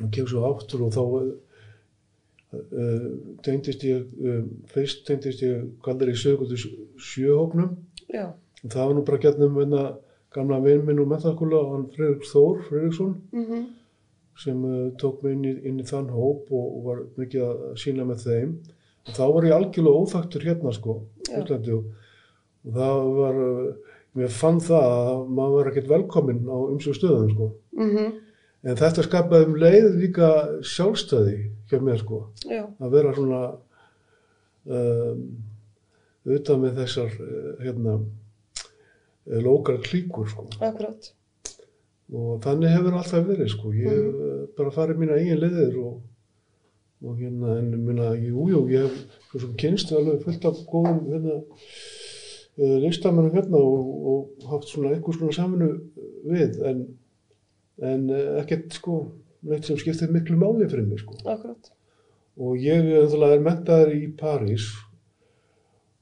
og kem svo aftur og þá uh, tengdist ég uh, fyrst tengdist ég kallar ég sögur til sjöhóknum og það var nú bara gætnum venna gamla vinn minn og mentaskóla hann Fredrik Þór Fredriksson mhm. sem uh, tók mig inn í, inn í þann hóp og, og var mikið að sína með þeim. Og þá var ég algjörlega óþaktur hérna sko Já. Íslandi, og, og það var uh, mér fann það að maður var ekkert velkominn á umsjó stöðum sko. Mhm. En þetta skapaði um leið líka sjálfstæði hjá mér sko já, að vera svona um, utan með þessar uh, hérna lókar klíkur sko. Akkurat. Og þannig hefur alltaf verið sko. Ég hef mm. bara farið mína eigin leiðir og, og hérna en minna, jú, jú, ég hef svo sem kynst alveg fullt af góðum hérna uh, listamennum hérna og, og haft svona einhvers konar saminu við en, en uh, ekkert sko neitt sem skiptir miklu máli fyrir mig sko. Akkurat. Og ég er mentaður í París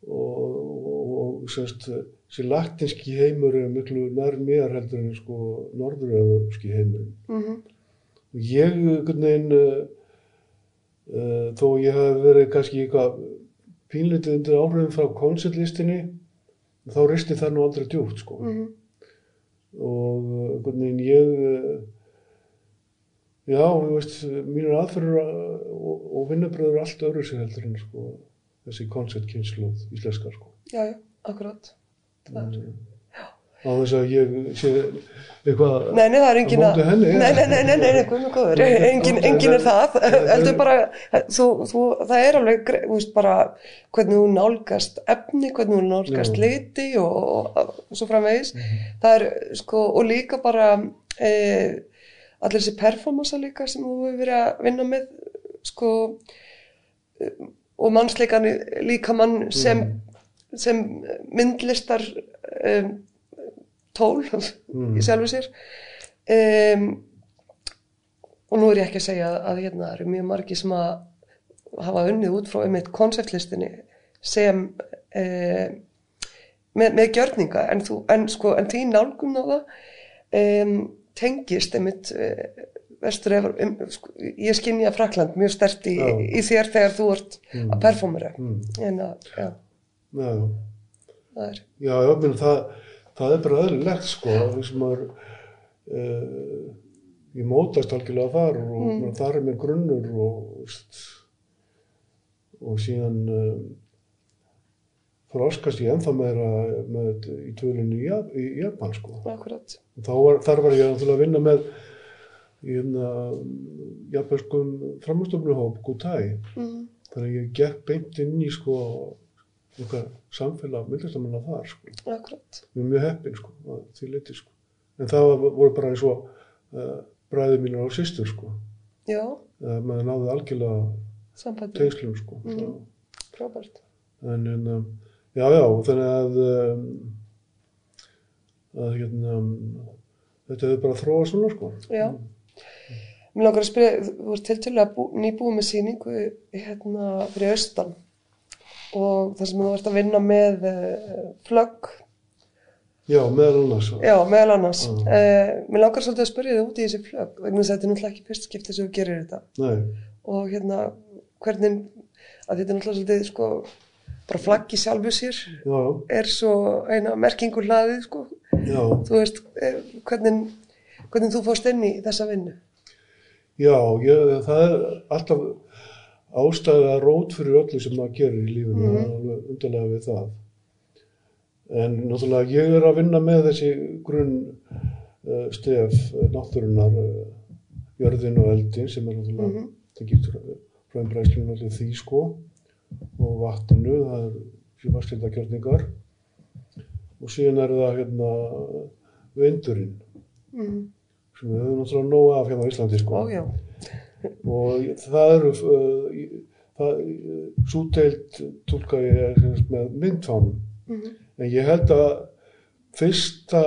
og, og, og semst þessi latinski heimur er miklu nær mér heldur en sko norðuröfski heimurinn. Mhm. Og ég einhvern veginn uh, uh, þó ég hef verið kannski eitthvað pínlítið undir áhrifin frá koncertlistinni þá risti það nú aldrei djúpt sko. Mhm. Og uh, einhvern veginn ég uh, já, þú veist mínur aðferður og, og vinnubröður allt öðru sér heldur en sko þessi koncertkynnslóð íslenskar sko. Já, já, akkurat það er á þess að ég sé eitthvað Nei, nei, það er engin móti henni, Nei, nei, nei, nei, nei, minn góður. Engin, engin er það. Heldur bara, þú, þú, það er alveg þú veist bara hvernig hún nálgast efni, hvernig hún nálgast Já. liti og, og, og svo framvegis. Það er, sko, og líka bara e, allir þessi performansa líka sem þú hefur verið að vinna með sko e, og mannsleikan líka mann sem, sem myndlistar um, tól í sjálfu sér. Um, og nú er ég ekki að segja að, að hérna eru mjög margi sem að hafa unnið út frá einmitt konseptlistinni sem um, með, með gjörninga. En, þú, en, sko, en því nálgum á það um, tengist einmitt uh, vestur ef, um, sko, ég skinja Frakland mjög stert í, í þér þegar þú ert Mm. að performera. Mm. en að, já, Já, það er já, já menn, það, það er bara eðlilegt sko, þessum maður uh, ég mótast algjörlega þar og mm. þar er mér grunnur og, og síðan uh, þróskast ég ennþá meira með í tvölinu í, í Japan sko. akkurat var, þar var ég að vinna með í hérna japanskum framstofnuhóp Gutai mm. þannig að ég gekk beint inn í sko eitthvað samfélag myndlistamanna þar sko. akkurat Ég er mjög heppinn sko, að því leiti sko. En það voru bara eins og uh, bræður mínar og systur sko. já, Uh, maður náði algjörlega tengslum sko. Mhm. frábært En hérna, já, já, þannig að, um, að hérna, þetta hefur bara þróað svona sko. já Mér langar að spyrja, þú ert tiltölulega bú, nýbúið með síningu hérna fyrir austan og þar sem þú ert að vinna með uh, flögg, Já, meðal annars. já, meðal annars. Já. Uh, mér langar svolítið að spyrja þig út í þessi flögg, vegna þess að þetta er náttúrulega ekki fyrst skiptið sem þú gerir þetta. Nei, Og hérna, hvernig, að þetta er náttúrulega svolítið, sko, bara flagg í sjálfu sér já, er svo eina merkingu hlaðið, sko. já, Þú veist, eh, hvernig, hvernig þú fórst inn í þessa vinnu. já, ég, það er alltaf ástæða rót fyrir öllu sem maður gerir í lífinu, það er alveg undarlega við það. En náttúrulega ég er að vinna með þessi grunn uh, stef uh, náttúrunar, uh, jörðin og eldin sem er náttúrulega, Mhm. það getur bræslinu allir því sko og vatninu, það er fyrir vastildagjörningar og síðan er það hérna vindurinn Mm. sem við höfum náttúrulega nóg af hérna á Íslandi sko Ó. og það eru í- það, svo deilt tólka ég sagt með myndfánum. Mm en ég held að fyrsta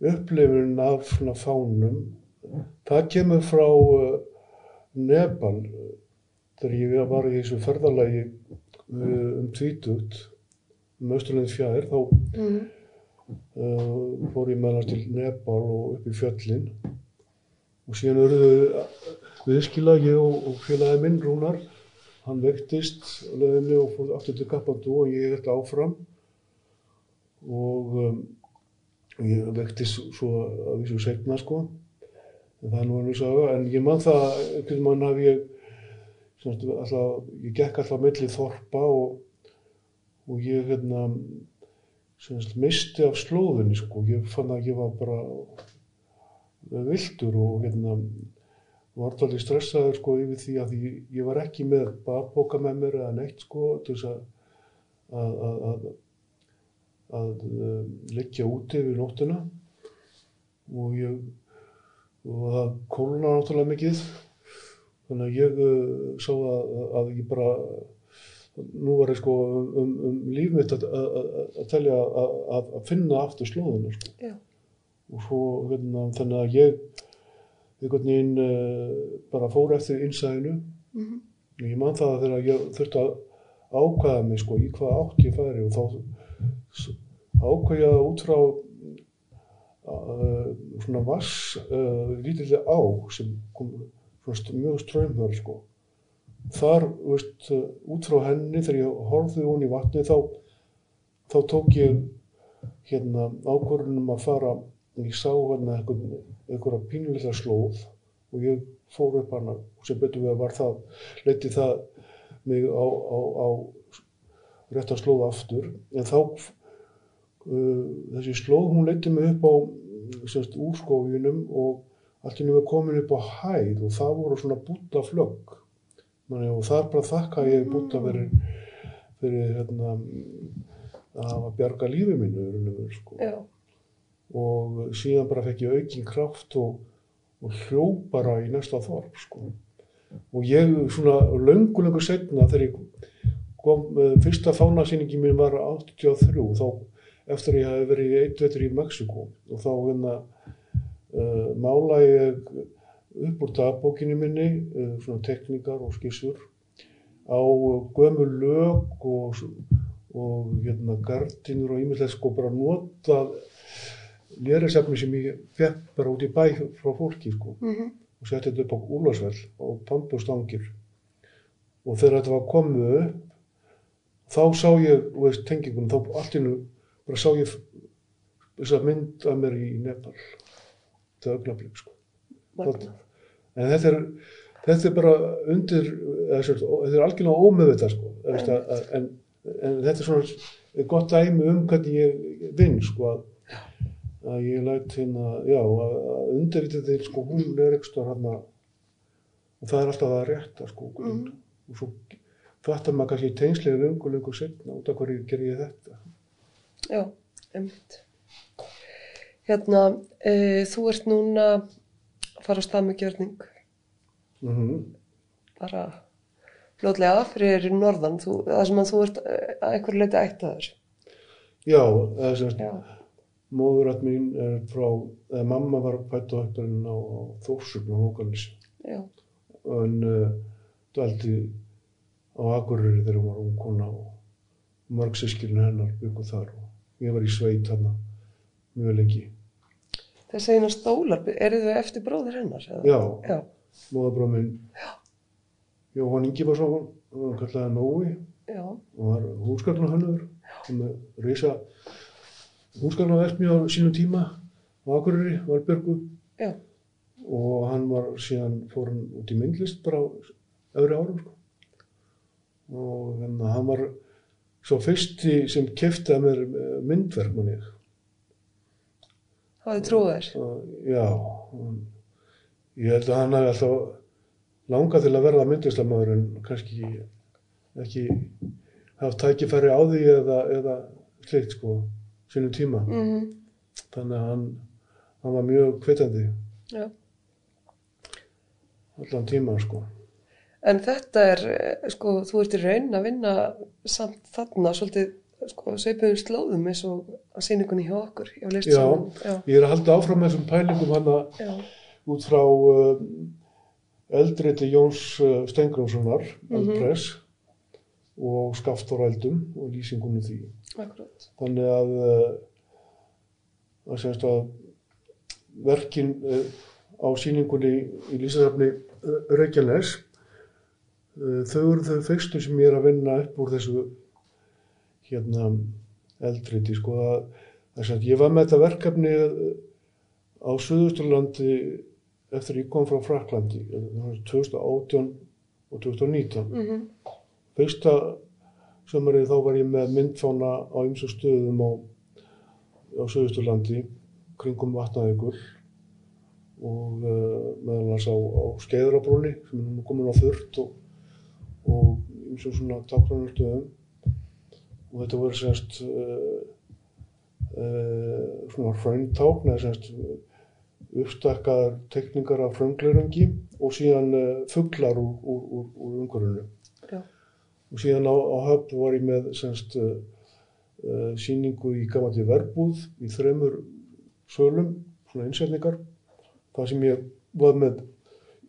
upplifun af fánum það kemur frá Nepal. Þegar ég var í þessu ferðalagi um tvítut um Östurlund fjær þá Mm. uh, fór ég meðal til Nepal og upp í fjöllin og síðan urðu viðskila ég og, og félagi minn Rúnar hann vektist á leiðinni og fór aftur til Kappandú og ég held áfram. Og um, ég vektist svo að vísu segna sko. En það er nú einu saga. En ég man það einhvern mann haf ég semst, alltaf, ég gekk alltaf milli þorpa og, og ég hérna misti af slóðinni sko. Ég fann að ég var bara vildur og hérna, var alveg stressaður sko, yfir því að ég, ég var ekki með bakboka með mér eða neitt sko, til þess að, að, að, að, um, liggja úti yfir nóttina. Og ég og það kólna náttúrulega mikið. Þannig að ég uh, sá að, að ég bara nú var ég sko um, um, um líf mitt að, telja að, finna aftur slóðina sko. Og svo hérna, þannig að ég einhvern veginn uh, bara fór eftir innsæðinu Mhm. og ég man það þegar ég þurfti að ákvaða mig sko í hvað átt ég færi og þá að út frá uh, svona vass uh, lítilli á sem kom svona st mjög ströymhör sko þar, veist, út frá henni þegar ég horfði hún í vatni þá, þá tók ég hérna ákvörðunum að fara ég sá hérna einhverja pínlilla slóð og ég fór upp hana og sem betur við að var það leiti það mig á, á, á rétt að slóða aftur. En þá uh, þessi slóð hún leiti mig upp á semst, úrskófinum og allt í nú er komin upp á hæð og það voru svona búta flögg og þar bara þakka ég búta fyrir, fyrir hérna, að bjarga lífi mínu sko. Já. Og síðan bara fekk ég aukinn kraft og, og hljóp bara í næsta þorp sko. og ég svona löngu löngu setna þegar ég kom með fyrsta fánasýningi mín var 83 þá eftir að ég hafi verið eitt vetur í Mexiko og þá hérna uh, mála ég upp úr dagbókinni minni uh, svona tekníkar og skissur á gömul lög og, og hérna gardinur og ímyndlega sko bara nota lérisefni sem ég fekk bara út í bæ frá fólki sko. Mhm. og setti þetta upp á úlarsvell og pampustangir og þegar þetta var komið upp þá sá ég, veist, tengingunum þá allt nú bara sá ég þess að mynd af mér í Nepal. Þetta augnablík sko. Magnað. en þetta er, þetta er bara undir þetta er algjörlega sko. Eða, veist, að, að, en, en þetta er svona gott dæmi um hvernig ég vinn sko að, að ég læt hérna, já, að, að undirvitið þeir sko, hún er ekstra hann og það er alltaf það rétta sko Mhm. og svo fattar maður kannski tengslega lungu, lungu setna út af hverju ger ég þetta Já, einmitt. Hérna, e, þú ert núna að fara á stað með gjörning, mm bara fljótlega fyrir norðan, þú, það sem að þú ert eh, að einhverju leiti ættaður. já, það er Já, móðurætt mín er frá, eða mamma var fætt á uppurinn á, Þórsugn á Lókalis já, en uh, dældi á Akureyri þegar hún var ung kona og mörg sískirinn hennar bygguð þar og ég var í sveit hann mjög lengi. þessi eina stólar, eru þau eftir bróðir hennar? eða? Já, Já, móðabróð minn. Jóhann Ingifarsson, hann kallaði Nói. Já, og var húsgagnahönnur með reysa húsgagnaverkni á sínum tíma á Akureyri, Valbjörgu já, og hann var síðan fór hann út í myndlist bara öðru árum sko. og hérna, hann var svo fyrsti sem kefti að mér eh, myndverk manni hafði trúið þér. já og ég held að hann hafi alltaf langað til að verða myndlistamæður en kannski ekki haft tækifæri á því eða, eða slikt sko sínum tíma. Mm þannig að hann, hann var mjög kvetandi Já, allan tíma sko. En þetta er, eh, sko, þú ert í raun að vinna samt þarna svolítið, sko, sveipuðum slóðum eins og að sýningunni hjá okkur, listsamann. Já, Ég er að halda áfram með þessum pælingum hana já, út frá uh, eldriti Jóns uh, Stengrónssonar, Mhm. Eldpress og Skaftárældum og lýsingunum því. akkurat. Þannig að uh, að að verkin uh, á síningunni í lýsasafni uh, Reykjanes uh, þau eru þau fyrstu sem ég er að vinna upp úr þessu hérna eldriti sko að, að ég var með þetta verkefni á Suðusturlandi eftir ég kom frá Fraklandi 2018 og 2019 Mm fyrsta sömarið þá var ég með myndfána á ymsu stöðum á, á Suðusturlandi kringum vatnaðegur og uh, meðal hans á, á skeiðrabrúni sem er nú komin á þurrt og, og ymsum svona tákrannar stöðum og þetta voru semst uh, uh, svona hrauntákn eða semst uppstakkaðar tekningar af hraungleirangi og síðan fugglar úr, úr, úr, úr umhverfinu. Já, og síðan á, á höfn var ég með semst uh, uh, síningu í gammalli verbúð í þremur sölum, svona innsetningar það sem ég var með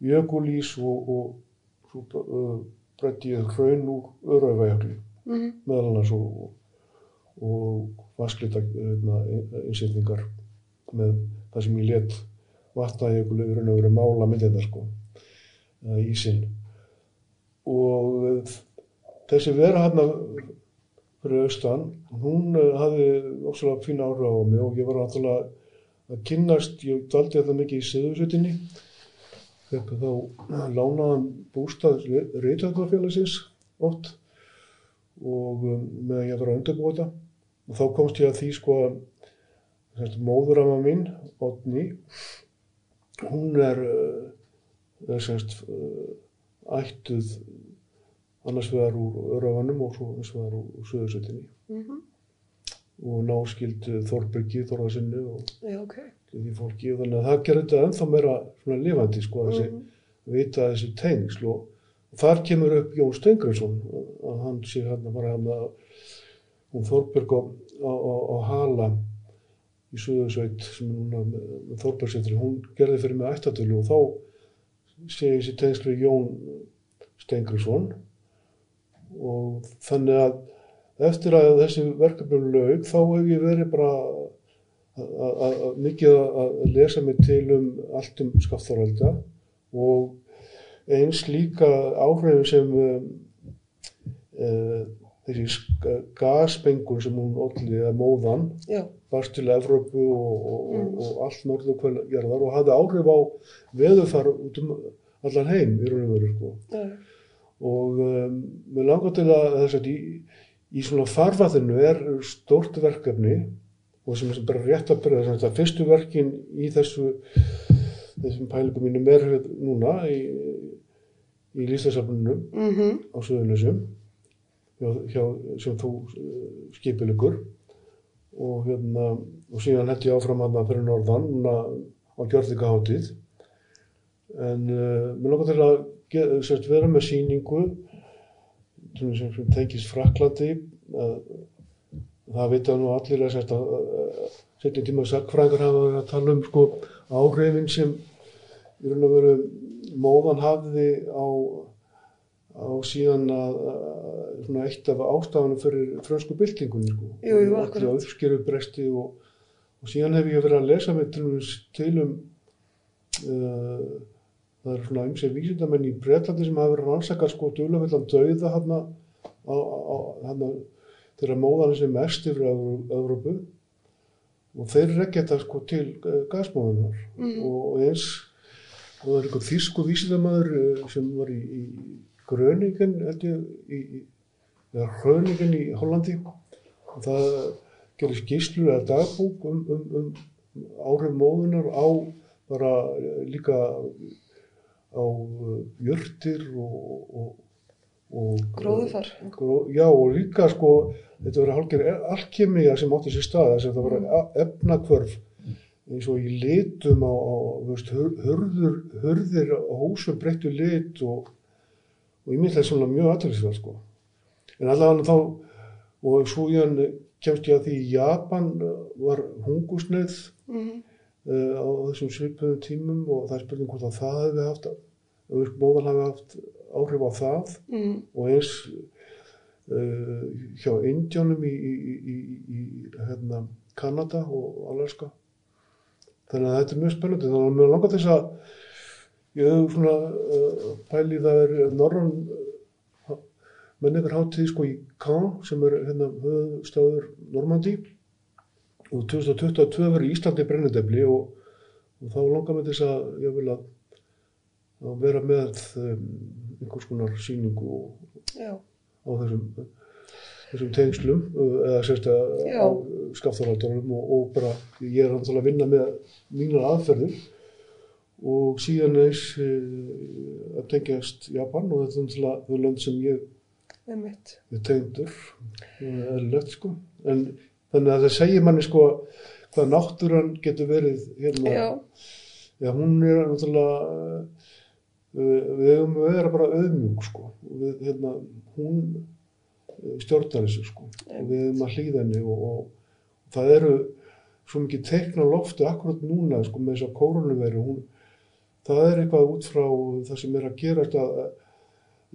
jökulís og, og uh, breytti ég hraun úr öraugvægakli mm meðal annars og, og, vasklita hérna, innsetningar með það sem ég let vatnajökul verið mála myndirnar sko, eða ísinn. Og þessi vera hérna fyrir austan, hún eh, hafði ósala fín ára á mig og ég var náttúrulega að kynnast, ég dvaldi alltaf mikið í Siðursveitinni, fekk þá lánaðan bústað reytöndafélagsins oft og um, meðan ég var að undirbúa þetta. Og þá komst ég að því sko að semst, móðurama mín, Otni, hún er, er semst, uh, ættuð annars vegar úr Örafanum og svo annars vegar úr, úr Suðursveitinni -hmm. og náskild Þorbergi, Þorðarsinni og Já, ok. því fólki og þannig að það gerir þetta ennþá meira svona lifandi sko þessi, Mhm. vita þessi tengsl og þar kemur upp Jón Stengriðsson að hann sé hérna bara hérna og hún Þorberg á, á, á, á Hala í Suðursveit sem núna með, Þorbergsettri, hún gerði fyrir mig ættatölu og þá sé ég sér tengslu Jón Stengriðsson og þannig að eftir að þessi verkefnum laug þá hef ég verið bara mikið að lesa mig til um allt um skaftáralda og eins líka áhrifin sem uh, þessi gasbengun sem hún olli eða móðan já, barst til Evrópu og, og, og, og allt norðu hverjarðar og hafði áhrif á veðurfar út um allan heim í raun og veru sko. já, og um, mér langar til að þess að í, í svona farfaðinu er stórt verkefni og sem er bara rétt að byrja þess að fyrstu verkin í þessu þessum pælingum mínum er núna í, í lístasafnunum mhm, á Suðurlösum hjá, hjá, sem þú skipilegur og hérna og síðan hætti ég áfram hann fyrir norðan á gjörðingaháttíð en uh, mér langar til að sérst, vera með síningu sem, tengist Fraklandi það vita nú allir að að setni tíma sakfræðingar hafa verið að tala um sko áhrifin sem í raun og veru móðan hafði á á síðan að, að eitt af ástafanum fyrir frönsku byltingunni sko. Allir uppskeru bresti og, og síðan hef ég verið að lesa mig til, dæmis til um uh, það eru svona ymsir vísindamenn í Bretlandi sem hafa verið að rannsaka sko dulafullan dauða hann að þeirra móðan sem mest yfir Evrópu. Og þeir rekja þetta sko til uh, gasmóðunar Mhm. og, eins og það er einhver þýsku vísindamæður uh, sem var í, í Gröningen held ég í, í eða Hröningen í Hollandi. Og það gerir skýslur eða dagbúk um, um, um áhrif móðunar á bara eh, líka á uh, jörtir og, og, og gróðufar. Gró- Já og líka sko þetta verið hálfgerð alkemija sem átti sér stað þess að það var efnakvörf eins og í litum á, á veist, hurður, hurðir á húsum breyttu lit og, og ég myndi það svona mjög aðtækislega sko. En allavega þá og svo ég kemst ég að því í Japan uh, var hungusneið Mhm, uh, á þessum svipuðum tímum og það er spurning hvort að það hefði haft móðan hafi haft áhrif á það mhm, og eins uh, hjá Indjónum í, í, í, í, í hérna, Kanada og Alaska. Þannig að þetta er mjög spennandi. Þannig að mér langar þess að ég hef svona uh, pæli það er norrann uh, menningar hátíð sko í Caen sem er hérna höfðstöður Normandi og 2022 verður Íslandi brennendefli og, og þá langar mér þess að ég vil að, að vera með um, einhvers konar sýningu og, á þessum, þessum tengslum eða sérst að Já. á skaftaraldunum og, og bara ég er að vinna með mínar aðferðir og síðan eins uh, að tengjast Japan og þetta er náttúrulega þau lönd sem ég er tengdur eðlilegt sko. En þannig að það segir manni sko hvað náttúran getur verið hérna Já, Já, hún er náttúrulega, uh, við hefum vera bara auðmjúk, sko. Við, hérna, hún uh, stjórnar þessu, sko. Og við hefum að hlýða henni og, og það eru svo mikið teikna á lofti akkurat núna, sko, með þess að kórunum Hún, það er eitthvað út frá það sem er að gerast að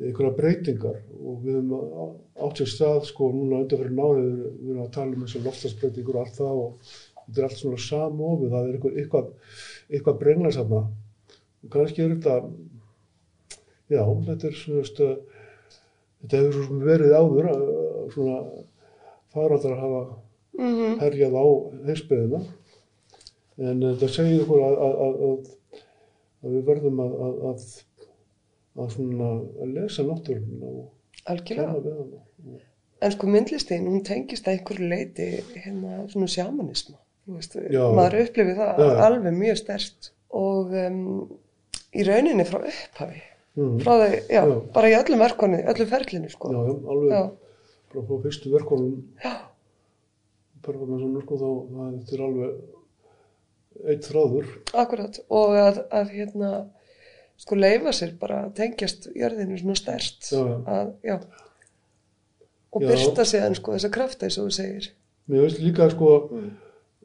einhverja breytingar og við höfum átt sér stað, sko, núna undan fyrir nárið við erum að tala um þessu loftasbreytingur og allt það og þetta er allt svona samofið, það er eitthvað, eitthvað, eitthvað brengla saman og kannski er þetta já, þetta er svona stu, þetta hefur svo sem verið áður að, svona faraldrar hafa mhm, herjað á heimsbyðina en þetta segir okkur að, að, að, að, að við verðum að, að, svona að lesa náttúruna og algjörlega. hana En sko myndlistin, hún tengist að einhverju leiti hérna svona sjamanisma. Maður upplifir það já. alveg mjög stert og um, í rauninni frá upphafi. mm. Frá þau, já, Já. bara í öllum verkonu, öllu ferlinu, sko. já, já, alveg Já. bara frá fyrstu verkonum bara með svona sko þá það er alveg eitt þráður Akkurat, og að, að hérna, sko leifa sér bara að tengjast jörðinu svona stert. Já, já. Að, já, og Já. byrta síðan sko þessa krafta eins og þú segir. Mér veist líka sko Mm.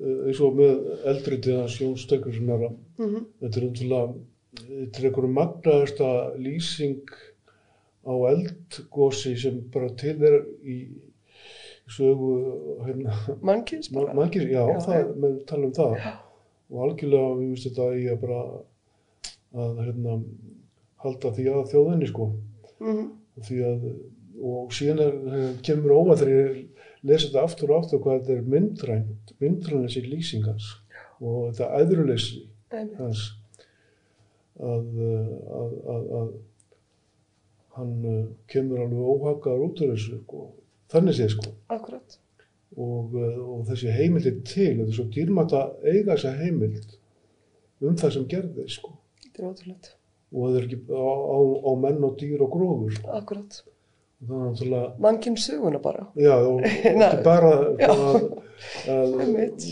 eh, eins og með eldri til hans Jón Stökkur sem er að Mm þetta er umtala þetta er einhverju magnaðasta lýsing á eldgósi sem bara til er í sögu hérna, Mannkins margir, já, Já, það, já. tala um það og algjörlega við veist þetta í að bara að hérna halda því að þjóðinni sko Mm því að og síðan er, kemur óvað þegar ég lesi þetta aftur og aftur hvað þetta er myndrænt, myndrænt þessi lýsingans og þetta æðruleysi -hmm. hans að, uh, að, að, að hann uh, kemur alveg óhaggaður út úr þessu sko. þannig sé sko Akkurat. og, og þessi heimild er til þetta er svo dýrmætt að eiga þessa heimild um það sem gerði sko. Þetta er ótrúlega. og það er ekki á, á, á menn og dýr og gróður sko. Akkurat. og það er náttúrulega Mannkins söguna bara. já, og ekki bara að, að Einmitt.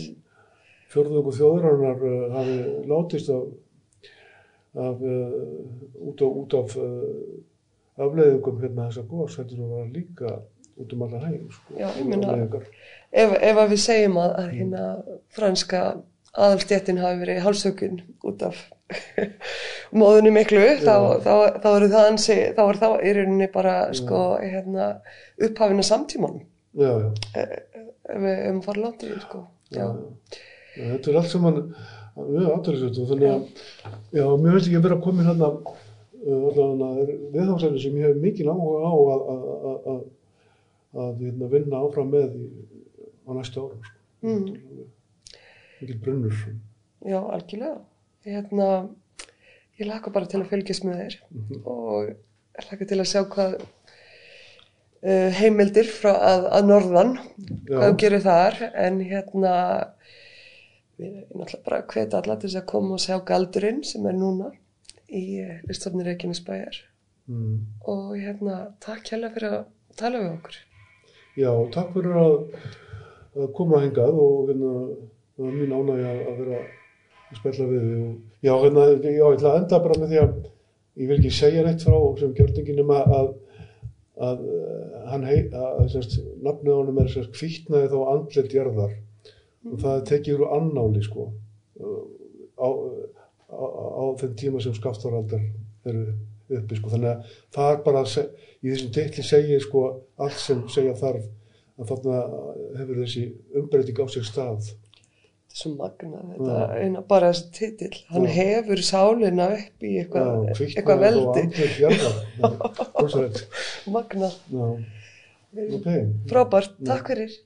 fjörðungu þjóðurinnar uh, hafi látist af, af uh, út af, út af uh, afleiðingum hérna þessa gos heldur að vera líka út um allar heim sko, Já, ég meina- afleiðingar. Ef, ef að við segjum að, að hérna franska aðalstéttin hafi verið hálsökun út af móðunni miklu, þá, þá, þá eru það ansi, þá er það í rauninni bara sko, hérna, upphafina samtímanum, já, já, ef við um fara langt yfir, sko. Já, já, þetta er allt saman mjög aðtölusveit og þannig að já, mér finnst ekki að vera komin hérna uh, allavega viðhámsæli sem ég hef mikil áhuga á að, að, að, að, að hérna, vinna áfram með í, á næstu árum sko. mm, mikil brunnur. Já, algjörlega. Hérna, ég laka bara til að fylgjast með þér og laka til að sjá hvað uh, heimildir frá að, að norðan Já. hvað gerir þar en hérna við erum náttúrulega bara að hveta alla til þess að koma og sjá galdurinn sem er núna í listofni Reykjanesbæjar mm. og hérna takk hérlega fyrir að tala við okkur Já, takk fyrir að, að koma hingað og hérna, það var mín ánægja að vera að spella við þig. Og, já, hérna, já, ég ætla að enda bara með því að ég vil ekki segja neitt frá sem gjörningin um að, að, að eh, hann hei, að, semst, nafnið honum er semst kvítnaði þá andlet jarðar og það tekið úr annáli, sko, á, á, á þeim tíma sem skaftaraldar eru uppi, sko, þannig að það er bara, í þessum titli segir, sko, allt sem segja þarf að þarna hefur þessi umbreyting á sér stað. Svo magnað. Þetta eina bara þessi titill. Hann Já. hefur sálina upp í eitthvað, kviknaði eitthvað veldi. Já, ok. frábært, takk fyrir